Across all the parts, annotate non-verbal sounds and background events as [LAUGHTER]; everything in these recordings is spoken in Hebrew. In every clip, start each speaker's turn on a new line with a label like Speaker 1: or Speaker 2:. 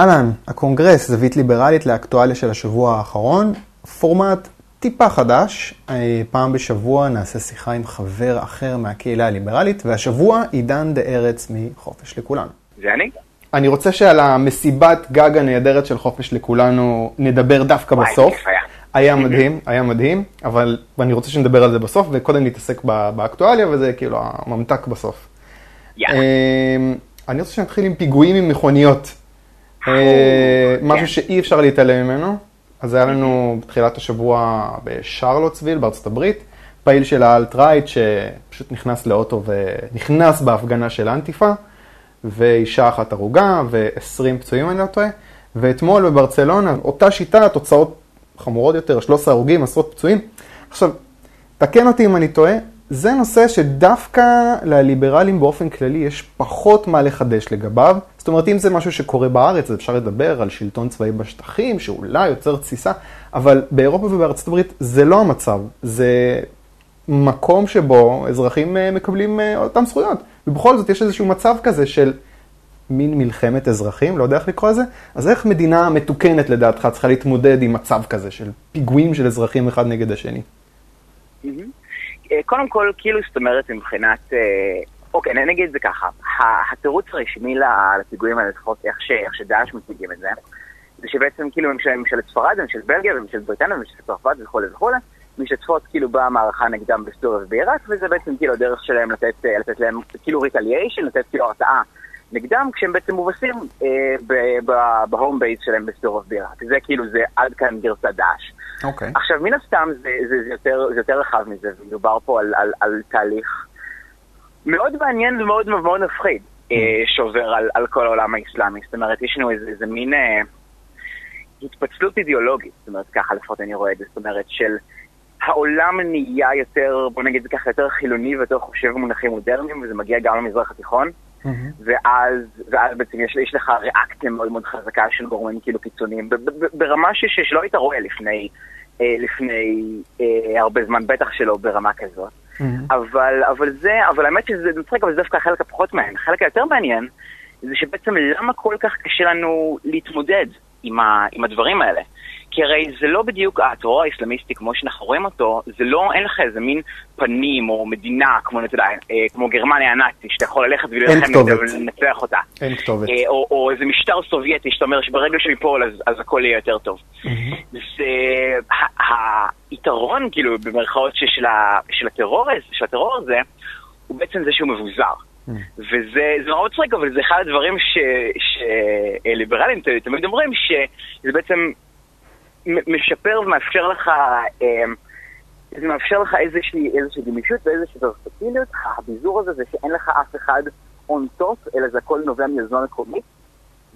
Speaker 1: אהלן, הקונגרס, זווית ליברלית לאקטואליה של השבוע האחרון, פורמט טיפה חדש, אה, פעם בשבוע נעשה שיחה עם חבר אחר מהקהילה הליברלית, והשבוע עידן דה-ארץ מחופש לכולנו.
Speaker 2: זה אני?
Speaker 1: אני רוצה שעל המסיבת גג הנהדרת של חופש לכולנו נדבר דווקא
Speaker 2: וואי,
Speaker 1: בסוף.
Speaker 2: היה.
Speaker 1: היה מדהים, היה מדהים, אבל אני רוצה שנדבר על זה בסוף, וקודם נתעסק באקטואליה, וזה כאילו הממתק בסוף.
Speaker 2: יאללה.
Speaker 1: אמ, אני רוצה שנתחיל עם פיגועים עם מכוניות. אה,
Speaker 2: כן.
Speaker 1: משהו שאי אפשר להתעלם ממנו. אז היה לנו בתחילת השבוע בשרלוטסוויל בארצות הברית, פעיל של האלט-רייט שפשוט נכנס לאוטו ונכנס בהפגנה של אנטיפה, ואישה אחת הרוגה ו-20 פצועים אני לא טועה. ואתמול בברצלונה, אותה שיטה, תוצאות חמורות יותר, 13 הרוגים, עשרות פצועים. עכשיו, תקן אותי אם אני טועה, זה נושא שדווקא לליברלים באופן כללי יש פחות מה לחדש לגביו. זאת אומרת, אם זה משהו שקורה בארץ, אז אפשר לדבר על שלטון צבאי בשטחים, שאולי יוצר תסיסה, אבל באירופה ובארצות הברית זה לא המצב. זה מקום שבו אזרחים אה, מקבלים אה, אותם זכויות. ובכל זאת יש איזשהו מצב כזה של מין מלחמת אזרחים, לא יודע איך לקרוא לזה, אז איך מדינה מתוקנת לדעתך צריכה להתמודד עם מצב כזה של פיגועים של אזרחים אחד נגד השני?
Speaker 2: מהמם. אה, קודם כל, כאילו, זאת אומרת, מבחינת... אה, אוקיי, אני נגיד את זה ככה. התירוץ הרשמי לפיגועים האלה, לפחות איך שדאעש מציגים את זה, זה שבעצם כאילו ממשל- ממשלת ספרד וממשלת בלגיה וממשלת בריטניה וממשלת צרפת וכולי וכולי, משתתפות כאילו במערכה נגדם בסוריה ובעיראק, וזה בעצם כאילו הדרך שלהם לתת, אה, לתת להם כאילו retaliation, לתת כאילו הרתעה נגדם, כשהם בעצם מובסים אה, ב home base שלהם בסוריה ובעיראק. זה כאילו, זה עד כאן גרסת דאעש.
Speaker 1: אוקיי.
Speaker 2: עכשיו, מן הסתם זה, זה, זה, יותר, זה יותר רחב מזה, ומדובר פה על, על, על תהליך מאוד מעניין ומאוד מאוד מפחיד אה, שעובר על, על כל העולם האסלאמי. זאת אומרת, יש לנו איזה, איזה מין אה, התפצלות אידיאולוגית, זאת אומרת, ככה לפחות אני רואה את זה, זאת אומרת, של העולם נהיה יותר, בוא נגיד ככה, יותר חילוני ויותר חושב במונחים מודרניים, וזה מגיע גם למזרח התיכון. ואז, ואז בעצם יש, יש לך ריאקציה מאוד מאוד חזקה של גורמים כאילו קיצוניים, ברמה ש, ש- שלא היית רואה לפני, אה, לפני אה, הרבה זמן, בטח שלא ברמה כזאת. אבל, אבל זה, אבל האמת שזה מצחיק, אבל זה דווקא החלק הפחות מעניין. החלק היותר מעניין זה שבעצם למה כל כך קשה לנו להתמודד עם, ה, עם הדברים האלה. כי הרי זה לא בדיוק הטרור האסלאמיסטי כמו שאנחנו רואים אותו, זה לא, אין לך איזה מין פנים או מדינה כמו, אתה יודע, אה, כמו גרמניה הנאצית, שאתה יכול ללכת ולהילחם ולנצח אותה.
Speaker 1: אין כתובת.
Speaker 2: אה, או, או איזה משטר סובייטי שאתה אומר שברגע שהוא ייפול אז, אז הכל יהיה יותר טוב. זה ה- היתרון, כאילו, במרכאות של, של, הטרור, של הטרור הזה, הוא בעצם זה שהוא מבוזר. וזה זה מאוד מצחיק, אבל זה אחד הדברים שליברלים תמיד אומרים, שזה בעצם משפר ומאפשר לך, אה, זה מאפשר לך איזושהי, איזושהי גמישות ואיזושהי פרספקטיביות. הביזור הזה זה שאין לך אף אחד on top, אלא זה הכל נובע מיוזמה מקומית,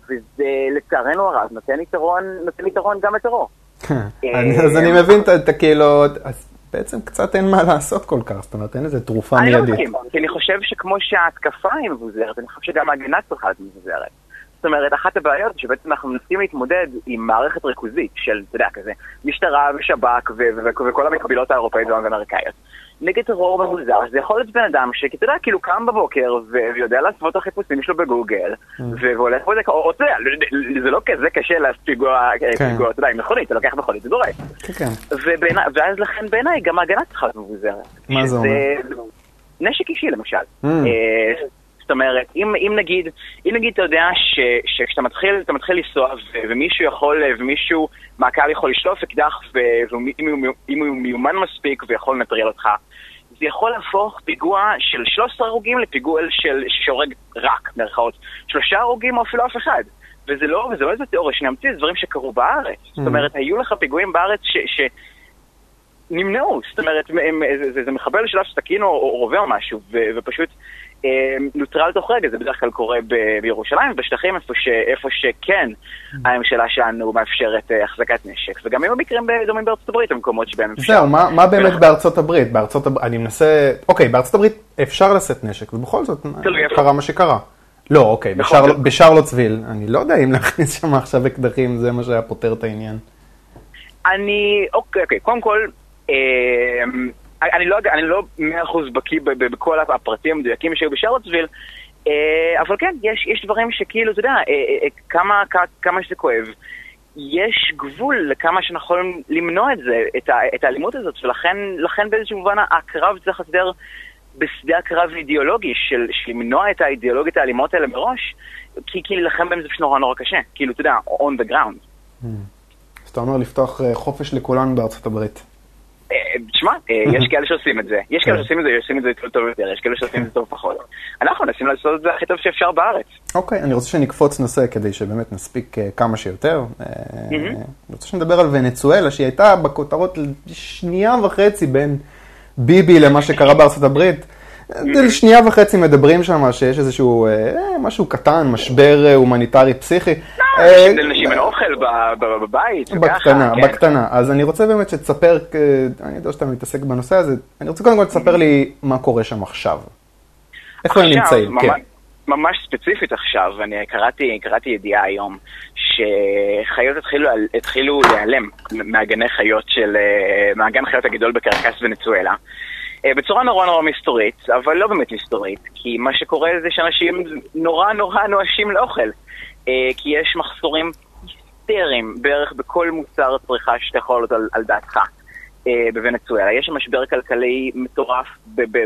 Speaker 2: וזה לצערנו הרב נותן יתרון, נותן יתרון גם לטרור.
Speaker 1: אני- אז אני מבין את הכאילו, אז בעצם קצת אין מה לעשות כל כך, זאת אומרת אין איזה תרופה
Speaker 2: אני לא
Speaker 1: מיידית.
Speaker 2: מסכים, כי אני חושב שכמו שההתקפה היא מבוזרת, אני חושב שגם ההגנה צריכה להיות מבוזרת. זאת אומרת, אחת הבעיות שבעצם אנחנו מנסים להתמודד עם מערכת ריכוזית של, אתה יודע, כזה, משטרה ושב"כ וכל המקבילות האירופאיות והאמריקאיות. נגד טרור מבוזר, זה יכול להיות בן אדם שאתה יודע, כאילו קם בבוקר ויודע לעשות את החיפושים שלו בגוגל, ו- והולך וזה, או אתה יודע, זה לא כזה קשה לעשות פיגוע,
Speaker 1: כן.
Speaker 2: פיגוע, אתה יודע, עם מכונית, אתה לוקח מכונית ודורס.
Speaker 1: כן, כן.
Speaker 2: ובעיני- ואז לכן בעיניי גם ההגנה צריכה להיות מבוזרת.
Speaker 1: מה זה
Speaker 2: שזה- נשק אישי למשל. אה, זאת אומרת, אם, אם נגיד, אם נגיד אתה יודע ש, שכשאתה מתחיל, אתה מתחיל לנסוע ו, ומישהו יכול, ומישהו מהקהל יכול לשלוף אקדח ואם הוא, מיומן מספיק ויכול לנטרל אותך, זה יכול להפוך פיגוע של 13 הרוגים לפיגוע של, שהורג רק, מירכאות, שלושה הרוגים או אפילו אף אחד. וזה לא, וזה לא איזה תיאוריה שנמציא, זה דברים שקרו בארץ. זאת אומרת, היו לך פיגועים בארץ ש... ש נמנעו, זאת אומרת, הם, הם, זה, זה, זה מחבל שלף סכין או, או רובה או משהו, ו, ופשוט אה, נוטרל תוך רגע, זה בדרך כלל קורה בירושלים ובשטחים איפה, ש, איפה שכן הממשלה שלנו מאפשרת אה, החזקת נשק, וגם היו מקרים דומים בארצות הברית, במקומות שבהם אפשר.
Speaker 1: זהו, מה מה באמת בארצות הברית? בארצות הברית, אני מנסה, אוקיי, בארצות הברית אפשר לשאת נשק, ובכל זאת. קרה מה שקרה. לא, אוקיי. בשרל- בשרלוטסוויל, אני לא יודע אם להכניס שם עכשיו אקדחים, זה מה שהיה פותר את העניין.
Speaker 2: אני, אוקיי, אוקיי, קודם כל, אה, אני לא יודע, אני לא מאה אחוז בקיא בכל הפרטים המדויקים שהיו בשרלוטסוויל, אבל כן, יש, יש דברים שכאילו, אתה יודע, כמה, כמה שזה כואב. יש גבול לכמה שאנחנו יכולים למנוע את זה, את, ה, את האלימות הזאת, ולכן באיזשהו מובן הקרב צריך להסדר בשדה הקרב אידיאולוגי, של, של למנוע את האידיאולוגיות האלימות האלה מראש, כי, כי להילחם בהם זה פשוט נורא נורא קשה, כאילו, אתה יודע, on the ground.
Speaker 1: Hmm. אז אתה אומר לפתוח אה, חופש לכולנו בארצות הברית.
Speaker 2: אה, תשמע, אה, [LAUGHS] יש כאלה שעושים את זה, יש כאלה כן. שעושים את זה, עושים את זה טוב יותר, יש כאלה שעושים את זה טוב פחות. אנחנו מנסים לעשות את זה הכי טוב שאפשר בארץ.
Speaker 1: אוקיי, אני רוצה שנקפוץ נושא כדי שבאמת נספיק כמה שיותר. אני רוצה שנדבר על ונצואלה, שהיא הייתה בכותרות שנייה וחצי בין ביבי למה שקרה בארצות הברית. שנייה וחצי מדברים שם שיש איזשהו משהו קטן, משבר הומניטרי פסיכי.
Speaker 2: לנשים אין אוכל בבית,
Speaker 1: בקטנה, כן. בקטנה. אז אני רוצה באמת שתספר, אני יודע שאתה מתעסק בנושא הזה, אני רוצה קודם כל תספר לי מה קורה שם עכשיו. איפה הם נמצאים?
Speaker 2: כן. ממש ספציפית עכשיו, אני קראתי, קראתי ידיעה היום, שחיות התחילו, התחילו להיעלם מהגני חיות של, אה, מהגן חיות הגדול בקרקס ונצואלה. אה, בצורה נורא נורא מסתורית, אבל לא באמת מסתורית, כי מה שקורה זה שאנשים נורא נורא נואשים לאוכל. אה, כי יש מחסורים היסטריים בערך בכל מוצר צריכה שאתה יכול לעלות על, על דעתך אה, בוונצואלה. יש שם משבר כלכלי מטורף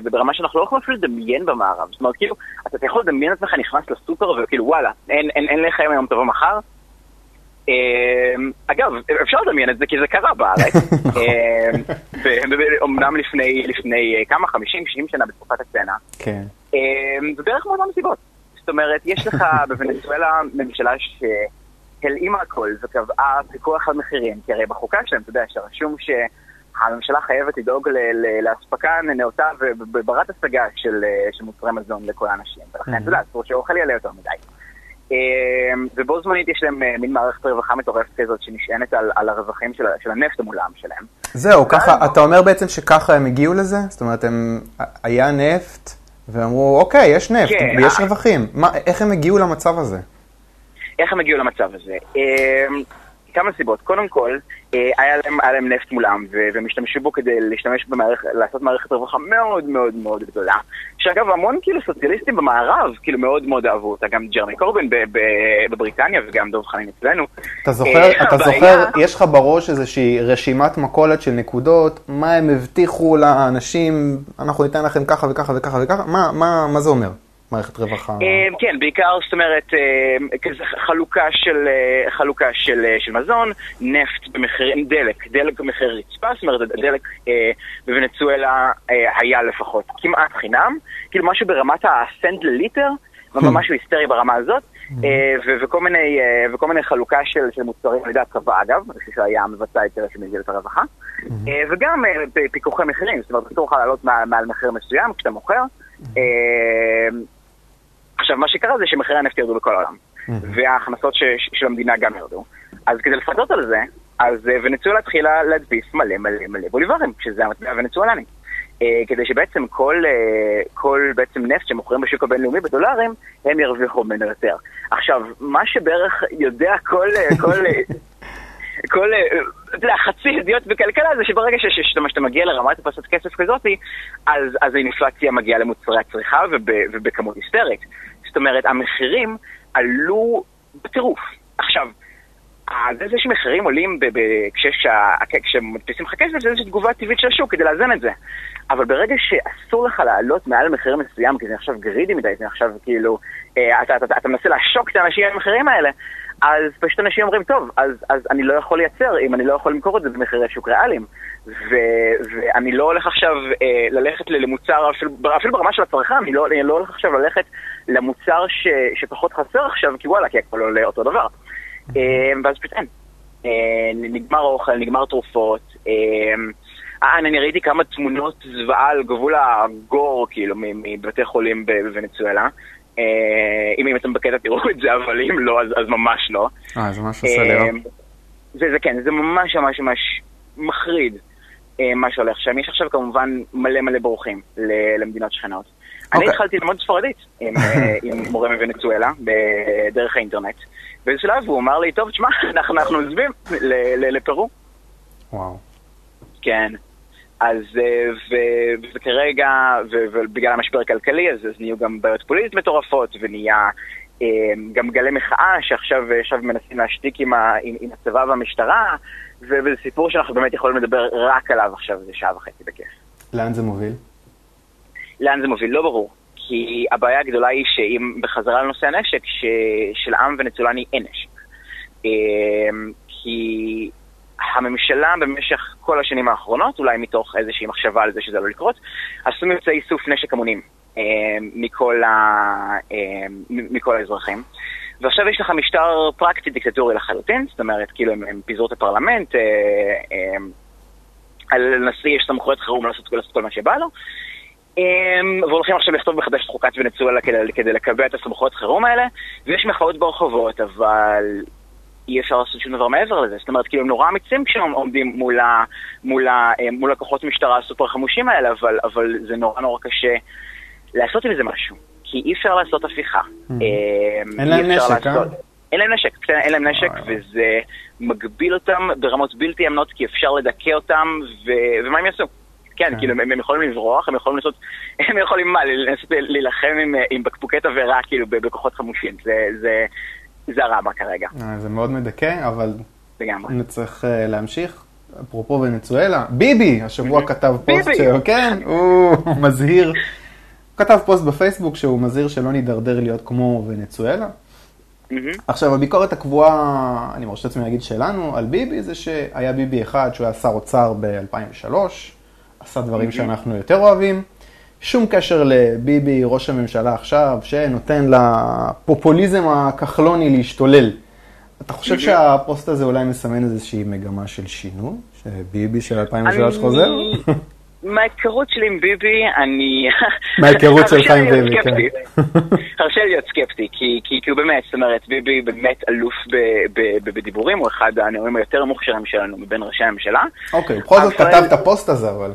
Speaker 2: ברמה שאנחנו לא יכולים אפילו לדמיין במערב. זאת אומרת, כאילו, אתה יכול לדמיין את עצמך נכנס לסופר וכאילו וואלה, אין, אין, אין לך היום טובה מחר. אה, אגב, אפשר לדמיין את זה כי זה קרה בארץ. [LAUGHS] אמנם לפני, לפני כמה, 50-60 שנה בתקופת הסצנה. כן. ובערך מאותן סיבות. זאת אומרת, יש לך [LAUGHS] בוונצואלה ממשלה שהלאימה הכל וקבעה פיקוח על מחירים, כי הרי בחוקה שלהם, אתה יודע, שרשום שהממשלה חייבת לדאוג לאספקה נאותה ובברת השגה של, של מוצרי מזון לכל האנשים, ולכן, אתה יודע, אסור שאוכל יעלה יותר מדי. אמ, ובו זמנית יש להם אה, מין מערכת רווחה מטורפת כזאת שנשענת על, על הרווחים של, של הנפט המולאם שלהם.
Speaker 1: זהו, ככה, אתה אומר בעצם שככה הם הגיעו לזה? זאת אומרת, הם, היה נפט, ואמרו, אוקיי, יש נפט, כן, ויש אה... רווחים. מה, איך הם הגיעו למצב הזה?
Speaker 2: איך הם הגיעו למצב הזה? אה, כמה סיבות. קודם כל, היה להם, היה להם נפט מולם, והם השתמשו בו כדי להשתמש במערכת, לעשות מערכת רווחה מאוד מאוד מאוד גדולה. שאגב, המון כאילו סוציאליסטים במערב, כאילו מאוד מאוד אהבו אותה, גם ג'רמי קורבין בבריטניה וגם דב חנין אצלנו.
Speaker 1: אתה זוכר, אה, אתה זוכר, יש לך בראש איזושהי רשימת מכולת של נקודות, מה הם הבטיחו לאנשים, אנחנו ניתן לכם ככה וככה וככה וככה, מה, מה, מה זה אומר? מערכת רווחה.
Speaker 2: אה, כן, בעיקר, זאת אומרת, אה, חלוקה של, אה, חלוקה של, של מזון, נפט במחיר, דלק, דלק במחיר רצפה, זאת אומרת, הדלק בוונצואלה היה לפחות כמעט חינם, כאילו משהו ברמת הסנט לליטר, ממש היסטרי ברמה הזאת, וכל מיני, וכל מיני חלוקה של, של מוצרים על ידי הצבא אגב, אני חושב שהיה מבצע יותר של מגזרת הרווחה, וגם פיקוחי מחירים, זאת אומרת, אסור לך לעלות מעל מחיר מסוים כשאתה מוכר. עכשיו, מה שקרה זה שמחירי הנפט ירדו בכל העולם, וההכנסות של המדינה גם ירדו. אז כדי לפצות על זה, אז אה, ונצואלה התחילה להדפיס מלא מלא מלא בוליברים, שזה המטבע הוונצואלני. Uh, כדי שבעצם כל, uh, כל בעצם נפט שמוכרים בשוק הבינלאומי בדולרים, הם ירוויחו ממנו יותר. עכשיו, מה שבערך יודע כל, כל, [LAUGHS] כל, אתה יודע, חצי ידיעות בכלכלה זה שברגע שאתה מגיע לרמת הפסת כסף כזאת, אז, אז האינפלציה מגיעה למוצרי הצריכה וב, ובכמות היסטרית. זאת אומרת, המחירים עלו בטירוף. עכשיו, זה שמחירים עולים כשמדפיסים לך כסף, זה איזושהי תגובה טבעית של השוק כדי לאזן את זה. אבל ברגע שאסור לך לעלות מעל מחיר מסוים, כי זה עכשיו גרידי מדי, זה עכשיו כאילו, אה, אתה, אתה, אתה, אתה מנסה לעשוק את האנשים עם המחירים האלה, אז פשוט אנשים אומרים, טוב, אז, אז אני לא יכול לייצר אם אני לא יכול למכור את זה במחירי שוק ריאליים. ו, ואני לא הולך עכשיו אה, ללכת למוצר, אפילו, אפילו ברמה של הצרכן, אני לא, אני לא הולך עכשיו ללכת למוצר ש, שפחות חסר עכשיו, כי וואלה, כי הכל עולה אותו דבר. אה, ואז פשוט אין. אה, נגמר אוכל, נגמר תרופות. אה, אה, אני ראיתי כמה תמונות זוועה על גבול הגור, כאילו, מבתי חולים בוונצואלה. אה, אם אתם בקטע תראו את זה, אבל אם לא, אז, ממש לא.
Speaker 1: אה, זה ממש עושה לי רע.
Speaker 2: זה, זה כן, זה ממש ממש ממש מחריד אה, מה שהולך שם. יש עכשיו כמובן מלא מלא בורחים למדינות שכנות. אני אוקיי. התחלתי ללמוד ספרדית עם, [LAUGHS] עם מורה מוונצואלה בדרך האינטרנט. באיזה שלב הוא אמר לי, טוב, תשמע, [LAUGHS] אנחנו, עוזבים לפרו.
Speaker 1: וואו.
Speaker 2: כן. אז, וכרגע, ובגלל המשבר הכלכלי, אז, נהיו גם בעיות פוליטיות מטורפות, ונהיה גם גלי מחאה שעכשיו מנסים להשתיק עם, ה, עם, עם הצבא והמשטרה, וזה סיפור שאנחנו באמת יכולים לדבר רק עליו עכשיו, זה שעה וחצי בכיף.
Speaker 1: לאן זה מוביל?
Speaker 2: לאן זה מוביל? לא ברור. כי הבעיה הגדולה היא שאם בחזרה לנושא הנשק, שלעם ונצולני אין נשק. אמ, כי הממשלה במשך כל השנים האחרונות, אולי מתוך איזושהי מחשבה על זה שזה לא לקרות, עשו מבצעי איסוף נשק המונים אמ, מכל, ה... אמ, מכל האזרחים. ועכשיו יש לך משטר פרקטי דיקטטורי לחלוטין, זאת אומרת, כאילו הם, הם פיזרו את הפרלמנט, אה, אה, לנשיא יש סמכויות חירום לעשות, לעשות כל מה שבא לו, והולכים עכשיו לכתוב מחדש את חוקת ונצואלה כדי, כדי לקבע את הסמכויות חירום האלה, ויש מחאות ברחובות, אבל אי אפשר לעשות שום דבר מעבר לזה. זאת אומרת, כאילו הם נורא אמיצים כשהם עומדים מול, ה, מול, ה, מול הכוחות משטרה הסופר חמושים האלה, אבל, אבל זה נורא נורא קשה לעשות עם זה משהו. כי אי אפשר לעשות הפיכה.
Speaker 1: Mm-hmm. אין להם נשק, אה?
Speaker 2: אין להם נשק, אין להם נשק, וזה מגביל אותם ברמות בלתי אמנות, כי אפשר לדכא אותם, ומה הם יעשו? כן, כן, כאילו, הם יכולים לברוח, הם יכולים לעשות, [LAUGHS] הם יכולים מה, לנסות להילחם עם בקבוקי תבערה, כאילו, בכוחות חמושים. זה הרמה כרגע.
Speaker 1: אה, זה מאוד מדכא, אבל נצטרך אה, להמשיך. אפרופו ונצואלה, ביבי, השבוע כתב פוסט, כן, [LAUGHS] הוא מזהיר כתב פוסט בפייסבוק שהוא מזהיר שלא נידרדר להיות כמו ונצואלה. Mm-hmm. עכשיו, הביקורת הקבועה, אני מרשה לעצמי להגיד שלנו, על ביבי, זה שהיה ביבי אחד שהוא היה שר אוצר ב-2003, עשה דברים mm-hmm. שאנחנו יותר אוהבים. שום קשר לביבי, ראש הממשלה עכשיו, שנותן לפופוליזם הכחלוני להשתולל. אתה חושב mm-hmm. שהפוסט הזה אולי מסמן איזושהי מגמה של שינוי? שביבי של 2003 אני... חוזר? [LAUGHS]
Speaker 2: מההיכרות שלי עם ביבי, אני... [LAUGHS]
Speaker 1: מההיכרות שלך עם ביבי, כן.
Speaker 2: הרשה לי להיות סקפטי, כי הוא באמת, זאת אומרת, ביבי באמת אלוף בדיבורים, הוא אחד הנאומים היותר מוכשרים שלנו מבין ראשי הממשלה.
Speaker 1: אוקיי, בכל זאת כתב את הפוסט הזה, אבל...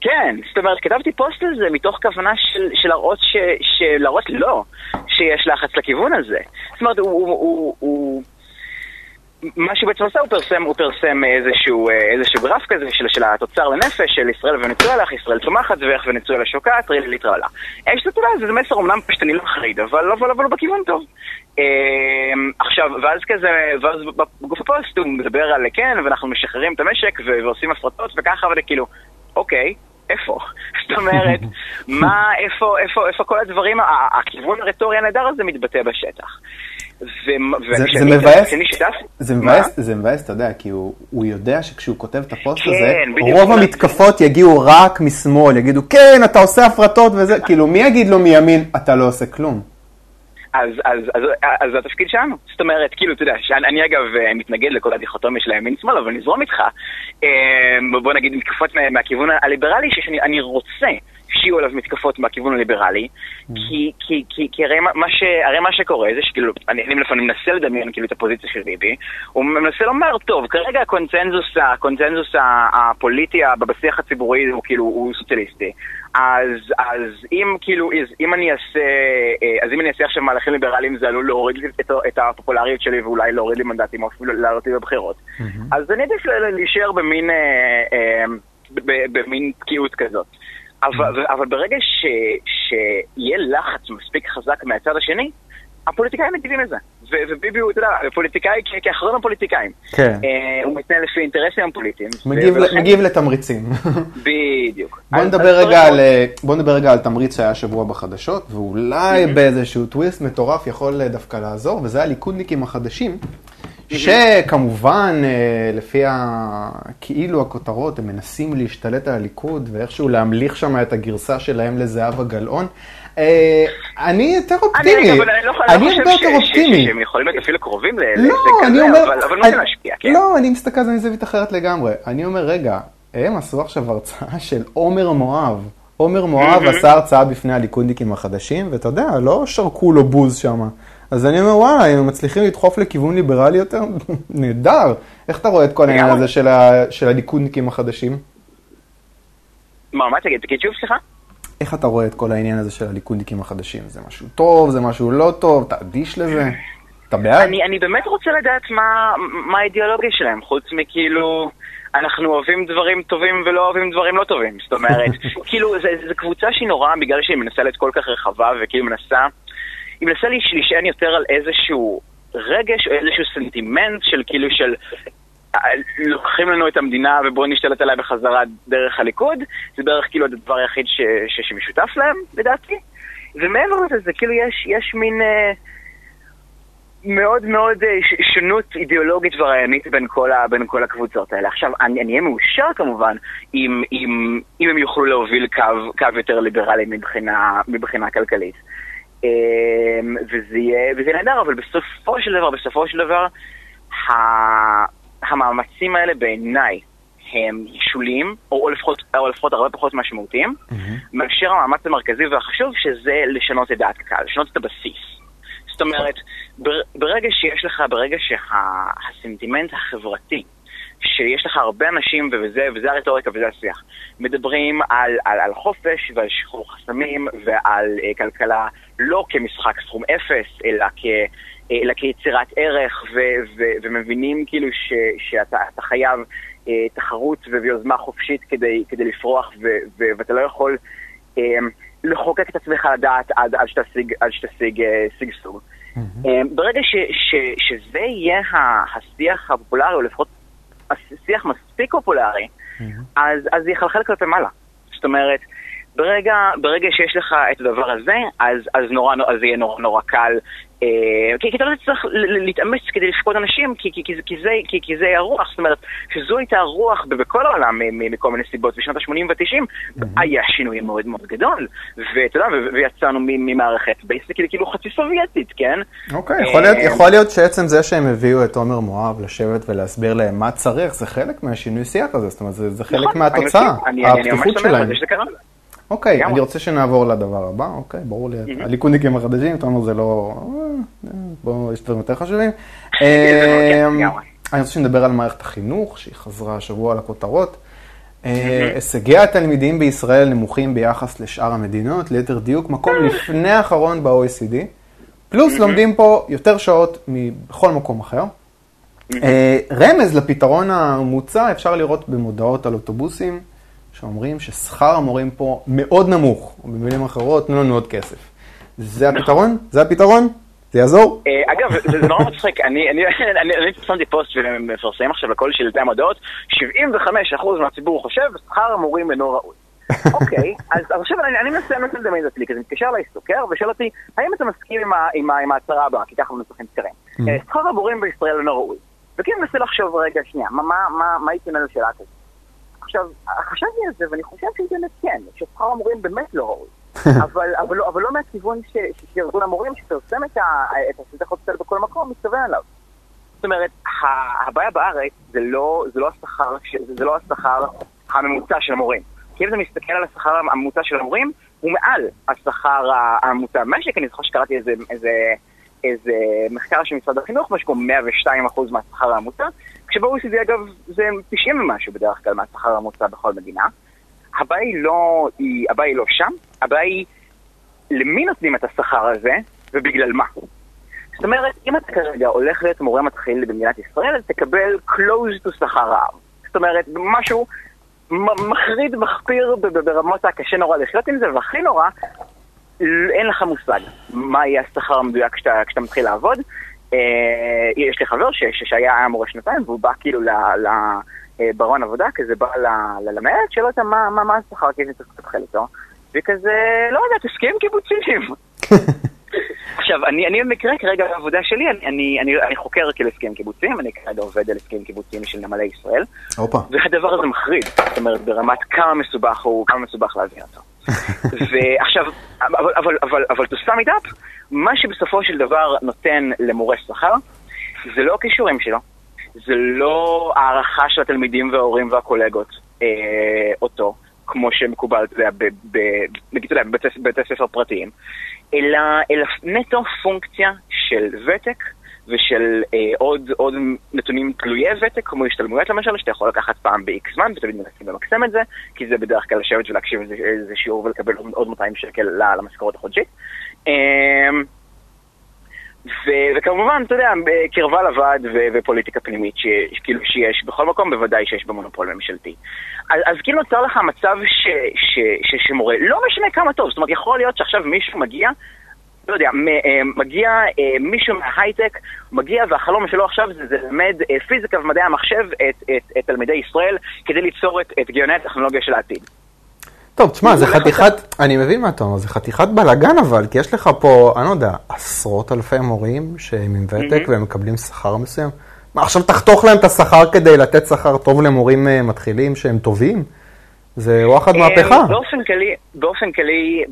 Speaker 2: כן, זאת אומרת, כתבתי פוסט על זה מתוך כוונה של להראות ש... להראות לא, שיש לחץ לכיוון הזה. זאת אומרת, הוא... מה שהוא בעצם עשה, הוא פרסם, הוא פרסם איזשהו, איזשהו גרף כזה של, של התוצר לנפש של ישראל ונצואלה, איך ישראל צומחת ואיך ונצואלה שוקעת, ליטרלה. יש את זה, זה מסר אומנם פשטני לא מחריד, אבל, אבל, אבל הוא בכיוון טוב. אה, עכשיו, ואז כזה, ואז בגוף הפוסט הוא מדבר על כן, ואנחנו משחררים את המשק ועושים הפרטות וככה, וזה כאילו, אוקיי, איפה? זאת אומרת, מה, איפה, איפה, איפה כל הדברים, הכיוון הרטורי הנהדר הזה מתבטא בשטח.
Speaker 1: זה מבאס, זה מבאס, אתה יודע, כי הוא יודע שכשהוא כותב את הפוסט
Speaker 2: כן,
Speaker 1: הזה, רוב המתקפות יגיעו רק משמאל, יגידו, כן, אתה עושה הפרטות וזה, כאילו, מי יגיד לו מימין, אתה לא עושה כלום?
Speaker 2: אז, אז, אז, אז זה התפקיד שלנו. זאת אומרת, כאילו, אתה יודע, שאני, אני אגב אה, מתנגד לכל הדיכוטומיה של הימין-שמאל, אבל נזרום איתך. אה, בוא נגיד מתקפות מהכיוון הליברלי, שאני רוצה שיהיו עליו מתקפות מהכיוון הליברלי, mm. כי, כי, כי, כי הרי, מה ש, הרי מה שקורה זה שכאילו, אני, אני לפעמים מנסה לדמיין כאילו את הפוזיציה של ביבי, הוא מנסה לומר, טוב, כרגע הקונצנזוס, הקונצנזוס הפוליטי בשיח הציבורי הוא כאילו, הוא סוציאליסטי. אז, אז אם כאילו, אז אם אני אעשה, אה, אז אם אני אעשה עכשיו מהלכים ליברליים זה עלול להוריד לי את, את הפופולריות שלי ואולי להוריד לי מנדטים או אפילו לעלות לי בבחירות. Mm-hmm. אז אני עדיף להישאר במין, אה, אה, במין תקיעות כזאת. אבל, אבל ברגע ש, שיהיה לחץ מספיק חזק מהצד השני, הפוליטיקאים מגיבים לזה. וביבי הוא, אתה יודע, פוליטיקאי כאחרון הפוליטיקאים.
Speaker 1: כן.
Speaker 2: אה, הוא מתנהל לפי אינטרסים הפוליטיים.
Speaker 1: מגיב, לתמריצים.
Speaker 2: בדיוק. [LAUGHS]
Speaker 1: בוא נדבר, רגע על, בוא נדבר רגע על תמריץ שהיה שבוע בחדשות, ואולי באיזשהו טוויסט מטורף יכול דווקא לעזור, וזה הליכודניקים החדשים. שכמובן, אה, לפי כאילו הכותרות, הם מנסים להשתלט על הליכוד ואיכשהו להמליך שם את הגרסה שלהם לזהבה גלאון. אה, אני יותר אופטימי.
Speaker 2: אני הרבה יותר אופטימי. שהם יכולים להיות אפילו קרובים לזה כזה, אבל לא להשפיע, כן.
Speaker 1: לא, אני מסתכל על זה מזווית אחרת לגמרי. אני אומר, רגע, הם עשו עכשיו הרצאה [LAUGHS] של עומר מואב. עומר מואב עשה הרצאה בפני הליכודניקים החדשים, ואתה יודע, לא שרקו לו בוז שם. אז אני אומר, וואלה, אם הם מצליחים לדחוף לכיוון ליברלי יותר, [LAUGHS] נהדר. איך אתה רואה את כל העניין הזה. של הליכודניקים החדשים?
Speaker 2: מה, מה תגיד? תגיד שוב, סליחה?
Speaker 1: איך אתה רואה את כל העניין הזה של הליכודניקים החדשים? זה משהו טוב, זה משהו לא טוב, אתה אדיש לזה? אתה בעד?
Speaker 2: אני, אני באמת רוצה לדעת מה, מה האידיאולוגיה שלהם, חוץ מכאילו, אנחנו אוהבים דברים טובים ולא אוהבים דברים לא טובים. זאת אומרת, [LAUGHS] כאילו, זו קבוצה שהיא נורא, בגלל שהיא מנסה להיות כל כך רחבה, וכאילו מנסה, היא מנסה להישען יותר על איזשהו רגש או איזשהו סנטימנט של כאילו של לוקחים לנו את המדינה ובואו נשתלט עליה בחזרה דרך הליכוד, זה בערך כאילו הדבר היחיד ש, ש, שמשותף להם, לדעתי. ומעבר לזה, זה כאילו יש, יש מין אה, מאוד מאוד אה, שונות אידיאולוגית ורעיונית בין כל, ה, בין כל הקבוצות האלה. עכשיו, אני אהיה מאושר כמובן אם, אם, אם הם יוכלו להוביל קו, קו יותר ליברלי מבחינה, מבחינה כלכלית. אה, וזה יהיה נהדר, אבל בסופו של דבר, בסופו של דבר. המאמצים האלה בעיניי הם שוליים, או, לפחות, או לפחות הרבה פחות משמעותיים, mm-hmm. מאשר המאמץ המרכזי והחשוב, שזה לשנות את דעת הקהל, לשנות את הבסיס. זאת אומרת, ברגע שיש לך, ברגע שהסנטימנט החברתי, שיש לך הרבה אנשים, וזה, וזה הרטוריקה וזה השיח, מדברים על, על, על חופש ועל שחרור חסמים ועל uh, כלכלה לא כמשחק סכום אפס, אלא כ... אלא כיצירת ערך, ו- ו- ומבינים כאילו ש- שאתה חייב אה, תחרות ויוזמה חופשית כדי, כדי לפרוח, ו- ו- ואתה לא יכול אה, לחוקק את עצמך לדעת עד, עד שתשיג, עד שתשיג אה, שגשוג. Mm-hmm. אה, ברגע ש- ש- שזה יהיה השיח הפופולרי, או לפחות השיח מספיק פופולרי, mm-hmm. אז, אז זה יחלחל כלפי מעלה. זאת אומרת, ברגע, ברגע שיש לך את הדבר הזה, אז, אז, נורא, אז יהיה נורא נורא קל אה, כי, אתה לא צריך להתאמץ כדי לפקוד אנשים, כי, זה, הרוח, זאת אומרת, שזו הייתה הרוח בכל העולם מכל מיני סיבות, בשנות ה-80 וה-90 היה שינוי מאוד מאוד גדול, ואתה יודע, ויצאנו ממערכת basically כאילו חצי סובייטית, כן?
Speaker 1: אוקיי, יכול להיות, אה, יכול להיות שעצם זה שהם הביאו את עומר מואב לשבת ולהסביר להם מה צריך, זה חלק מהשינוי שיח הזה, זאת אומרת, זה, זה חלק נכון, מהתוצאה, הפתיחות שלהם. אוקיי, אני רוצה שנעבור לדבר הבא, אוקיי, ברור לי, הליכודניקים החדשים, אתה אומר זה לא... אה, בואו, יש דברים יותר חשובים. [LAUGHS]
Speaker 2: כן,
Speaker 1: אמ, אני רוצה שנדבר על מערכת החינוך, שהיא חזרה השבוע לכותרות. אה, הישגי התלמידים בישראל נמוכים ביחס לשאר המדינות, ליתר דיוק, מקום אה. לפני האחרון ב-OECD, פלוס לומדים פה יותר שעות מבכל מקום אחר. רמז לפתרון המוצע אפשר לראות במודעות על אוטובוסים. שאומרים ששכר המורים פה מאוד נמוך, או במילים אחרות, תנו לנו עוד כסף. זה הפתרון? זה הפתרון? זה יעזור?
Speaker 2: אה, אגב, זה נורא מצחיק, אני פרסמתי פוסט ומפרסם עכשיו לכל שלטי המודעות, 75% מהציבור חושב שכר המורים אינו ראוי. [LAUGHS] אוקיי, אז עכשיו אני מנסה לדמיין את עצמי, כי זה מתקשר אליי סוקר ושואל אותי, האם אתה מסכים עם ההצהרה הבאה, כי ככה מנוסחים סקרים. Mm. אה, שכר המורים בישראל אינו ראוי. וכאילו מנסה לחשוב רגע, שנייה, מה הייתי אומר לשאלה כזאת? עכשיו, חשבתי על זה, ואני חושב באמת כן, ששכר המורים באמת לא ראוי. [LAUGHS] אבל, אבל, לא, אבל לא מהכיוון שארגון המורים שפרסם את הסרטי חוצצל בכל מקום, מתכוון אליו. זאת אומרת, הבעיה בארץ זה לא, זה לא השכר, זה לא השכר הממוצע של המורים. כי אם אתה מסתכל על השכר הממוצע של המורים, הוא מעל השכר הממוצע במשק. אני זוכר שקראתי איזה, איזה, איזה מחקר של משרד החינוך, משהו כמו 102% מהשכר הממוצע, כשב-OECD אגב זה 90 ומשהו בדרך כלל מהשכר הממוצע בכל מדינה. הבעיה היא לא, היא, הבעיה היא לא שם, הבעיה היא למי נותנים את השכר הזה ובגלל מה. זאת אומרת, אם אתה כרגע הולך להיות מורה מתחיל במדינת ישראל, אז תקבל close to שכר רעב. זאת אומרת, משהו מחריד, מחפיר ברמות הקשה נורא לחיות עם זה, והכי נורא, אין לך מושג מה יהיה השכר המדויק כשאתה, כשאתה מתחיל לעבוד. אה, יש לי חבר שהיה מורה שנתיים, והוא בא כאילו לברון עבודה, כזה בא ללמד, שואל אותה מה השכר, כי אני צריך להתחיל איתו, וכזה, לא יודע, תסכים קיבוצים. [LAUGHS] עכשיו, אני, אני במקרה כרגע בעבודה שלי, אני, אני, אני, אני חוקר כאילו הסכם קיבוצים, אני כרגע עובד על הסכם קיבוצים של נמלי ישראל.
Speaker 1: אופה.
Speaker 2: והדבר הזה מחריד, זאת אומרת, ברמת כמה מסובך הוא, כמה מסובך להבין אותו. [LAUGHS] ועכשיו, אבל, אבל, אבל, אבל to sum it up, מה שבסופו של דבר נותן למורה שכר, זה לא הכישורים שלו, זה לא הערכה של התלמידים וההורים והקולגות אה, אותו, כמו שמקובל, אתה יודע, בבתי ספר פרטיים, אלא, אלא נטו פונקציה של ותק ושל אה, עוד, עוד נתונים תלויי ותק, כמו השתלמויות למשל, שאתה יכול לקחת פעם ב-X זמן, ותמיד מנסים למקסם את זה, כי זה בדרך כלל לשבת ולהקשיב איזה, שיעור ולקבל עוד 200 שקל למשכורת החודשית. אה, ו- וכמובן, אתה יודע, קרבה לוועד ו- ופוליטיקה פנימית שכאילו שיש בכל מקום, בוודאי שיש במונופול ממשלתי. אז, אז כאילו נוצר לך מצב ש- ש- ש- שמורה, לא משנה כמה טוב, זאת אומרת, יכול להיות שעכשיו מישהו מגיע, לא יודע, מגיע מישהו מההייטק, מגיע והחלום שלו עכשיו זה ללמד פיזיקה ומדעי המחשב את, את, את תלמידי ישראל כדי ליצור את, את גאוני הטכנולוגיה של העתיד.
Speaker 1: טוב, תשמע, זה חתיכת, אני מבין מה אתה אומר, זה חתיכת בלאגן אבל, כי יש לך פה, אני לא יודע, עשרות אלפי מורים שהם עם ותק והם מקבלים שכר מסוים. מה, עכשיו תחתוך להם את השכר כדי לתת שכר טוב למורים אה, מתחילים שהם טובים? זה וואחד
Speaker 2: אה,
Speaker 1: מהפכה.
Speaker 2: באופן כללי, באופן כללי,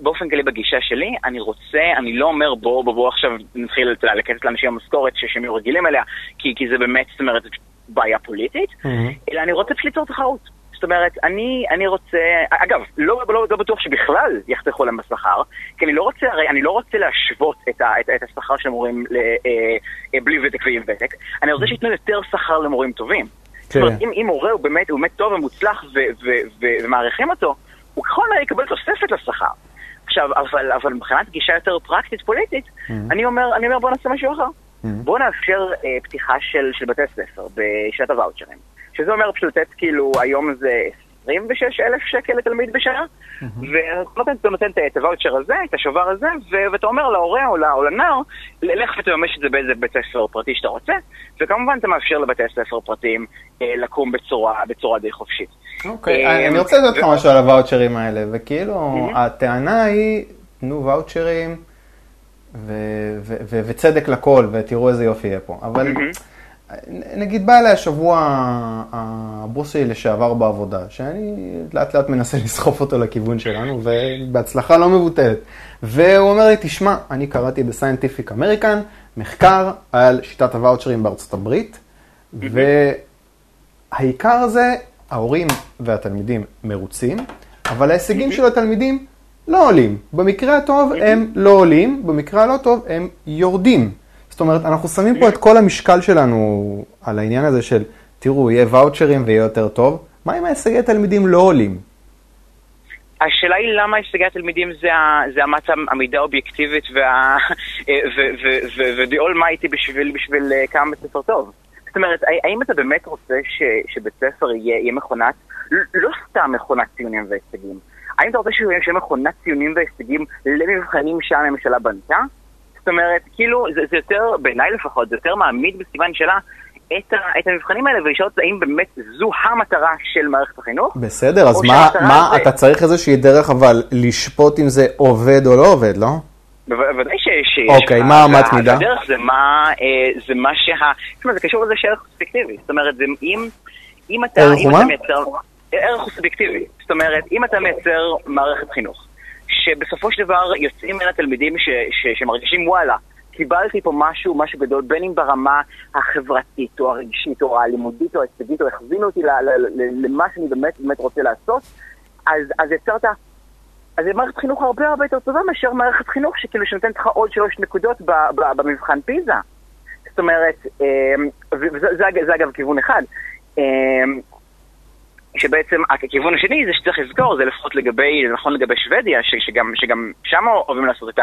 Speaker 2: באופן כללי בגישה שלי, אני רוצה, אני לא אומר בוא, בוא, בוא עכשיו נתחיל לקצת לאנשים המשכורת שהם יהיו רגילים אליה, כי, כי זה באמת, זאת אומרת, בעיה פוליטית, אלא אני רוצה פשוט ליצור תחרות. זאת אומרת, אני, אני רוצה, אגב, לא, לא, לא בטוח שבכלל יחתכו להם בשכר, כי אני לא רוצה, הרי אני לא רוצה להשוות את, ה, את, את השכר של מורים ל, אה, אה, בלי ותק ועם ותק, אני רוצה שייתנו יותר שכר למורים טובים. כן. זאת אומרת, אם, אם מורה הוא באמת, הוא באמת טוב ומוצלח ו, ו, ו, ומעריכים אותו, הוא ככל הנראה יקבל תוספת לשכר. עכשיו, אבל, אבל מבחינת גישה יותר פרקטית פוליטית, mm-hmm. אני אומר, אני אומר בוא נעשה משהו אחר. Mm-hmm. בוא נאפשר אה, פתיחה של, של בתי ספר בשנת הוואוצ'רים. שזה אומר פשוט לתת כאילו, היום זה 26 אלף שקל לתלמיד בשנה, ואתה נותן את הוואוצ'ר הזה, את השובר הזה, ואתה אומר להורה או לנער, לך ותממש את זה באיזה בית ספר פרטי שאתה רוצה, וכמובן אתה מאפשר לבתי ספר פרטיים אה, לקום בצורה די חופשית.
Speaker 1: אוקיי, אה, אני רוצה לדעת לך משהו על הוואוצ'רים האלה, וכאילו, הטענה היא, תנו ואוצ'רים וצדק לכל, ותראו איזה יופי יהיה פה. אבל נגיד בא אליי השבוע הבוס שלי לשעבר בעבודה, שאני לאט לאט מנסה [LAUGHS] לסחוף אותו לכיוון שלנו, ובהצלחה לא מבוטלת. והוא אומר לי, תשמע, אני קראתי ב Scientific American מחקר על שיטת הוואוצ'רים בארצות הברית, והעיקר זה, ההורים והתלמידים מרוצים, אבל ההישגים של התלמידים לא עולים. במקרה הטוב הם לא עולים, במקרה הלא טוב הם יורדים. זאת אומרת, אנחנו שמים פה את כל המשקל שלנו על העניין הזה של, תראו, יהיה ואוצ'רים ויהיה יותר טוב, מה אם ההישגי התלמידים לא עולים?
Speaker 2: השאלה היא למה הישגי התלמידים זה, זה אמת המידה האובייקטיבית ו-the [LAUGHS] almighty בשביל, בשביל אה, כמה בית ספר טוב. זאת אומרת, האם אתה באמת רוצה ש, שבית ספר יהיה, יהיה מכונת, לא סתם מכונת ציונים והישגים, האם אתה רוצה שיהיה מכונת ציונים והישגים למבחנים שהממשלה בנתה? זאת אומרת, כאילו, זה, זה יותר, בעיניי לפחות, זה יותר מעמיד בסימן שלה את, ה, את המבחנים האלה ולשאול אם באמת זו המטרה של מערכת החינוך.
Speaker 1: בסדר, אז מה, מה זה... אתה צריך איזושהי דרך אבל לשפוט אם זה עובד או לא עובד, לא?
Speaker 2: בוודאי שיש.
Speaker 1: אוקיי, מה אמת מידה?
Speaker 2: הדרך זה מה, אה, זה מה שה... זאת אומרת, זה קשור לזה שערך ספקטיבי. זאת אומרת, זה אם, אם אתה...
Speaker 1: ערך הוא מה?
Speaker 2: ערך הוא סובייקטיבי. זאת אומרת, אם אתה מייצר מערכת חינוך, שבסופו של דבר יוצאים מן התלמידים ש, ש, שמרגישים וואלה, קיבלתי פה משהו, משהו גדול, בין אם ברמה החברתית או הרגשית או הלימודית או ההישגית, או הכווינו אותי למה שאני באמת באמת רוצה לעשות, אז, אז יצרת, אז זה מערכת חינוך הרבה הרבה יותר טובה מאשר מערכת חינוך שכאילו שנותנת לך עוד שלוש נקודות ב, ב, במבחן פיזה. זאת אומרת, וזה זה, זה אגב כיוון אחד. שבעצם הכיוון השני זה שצריך לזכור, זה לפחות לגבי, זה נכון לגבי שוודיה, ש, שגם, שגם שם אוהבים לעשות את,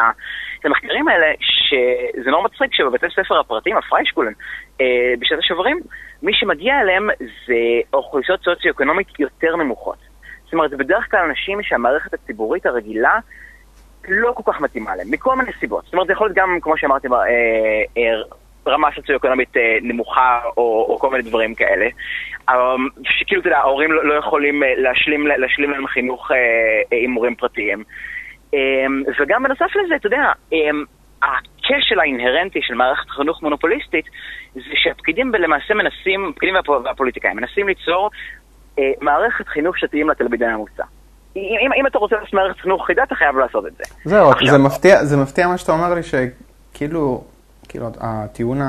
Speaker 2: המחקרים האלה, שזה נורא מצחיק שבבתי ספר הפרטיים, הפריישקולן, אה, בשעת השוברים, מי שמגיע אליהם זה אוכלוסיות סוציו-אקונומית יותר נמוכות. זאת אומרת, זה בדרך כלל אנשים שהמערכת הציבורית הרגילה לא כל כך מתאימה להם, מכל מיני סיבות. זאת אומרת, זה יכול להיות גם, כמו שאמרתי, אה, אה, רמה סוציו-אקונומית אה, נמוכה או, או כל מיני דברים כאלה. אמ, שכאילו, אתה יודע, ההורים לא, לא יכולים אה, להשלים, להשלים להם חינוך אה, עם מורים פרטיים. אמ, וגם בנוסף לזה, אתה יודע, אמ, הכשל האינהרנטי של מערכת חינוך מונופוליסטית זה שהפקידים למעשה מנסים, הפקידים והפוליטיקאים, מנסים ליצור מערכת חינוך שתהיים לתלמיד הממוצע. אם, אם אתה רוצה לעשות מערכת חינוך חידה, אתה חייב לעשות את זה.
Speaker 1: זהו, עכשיו, זה מפתיע, זה מפתיע מה שאתה אומר לי, שכאילו, כאילו, הטיעון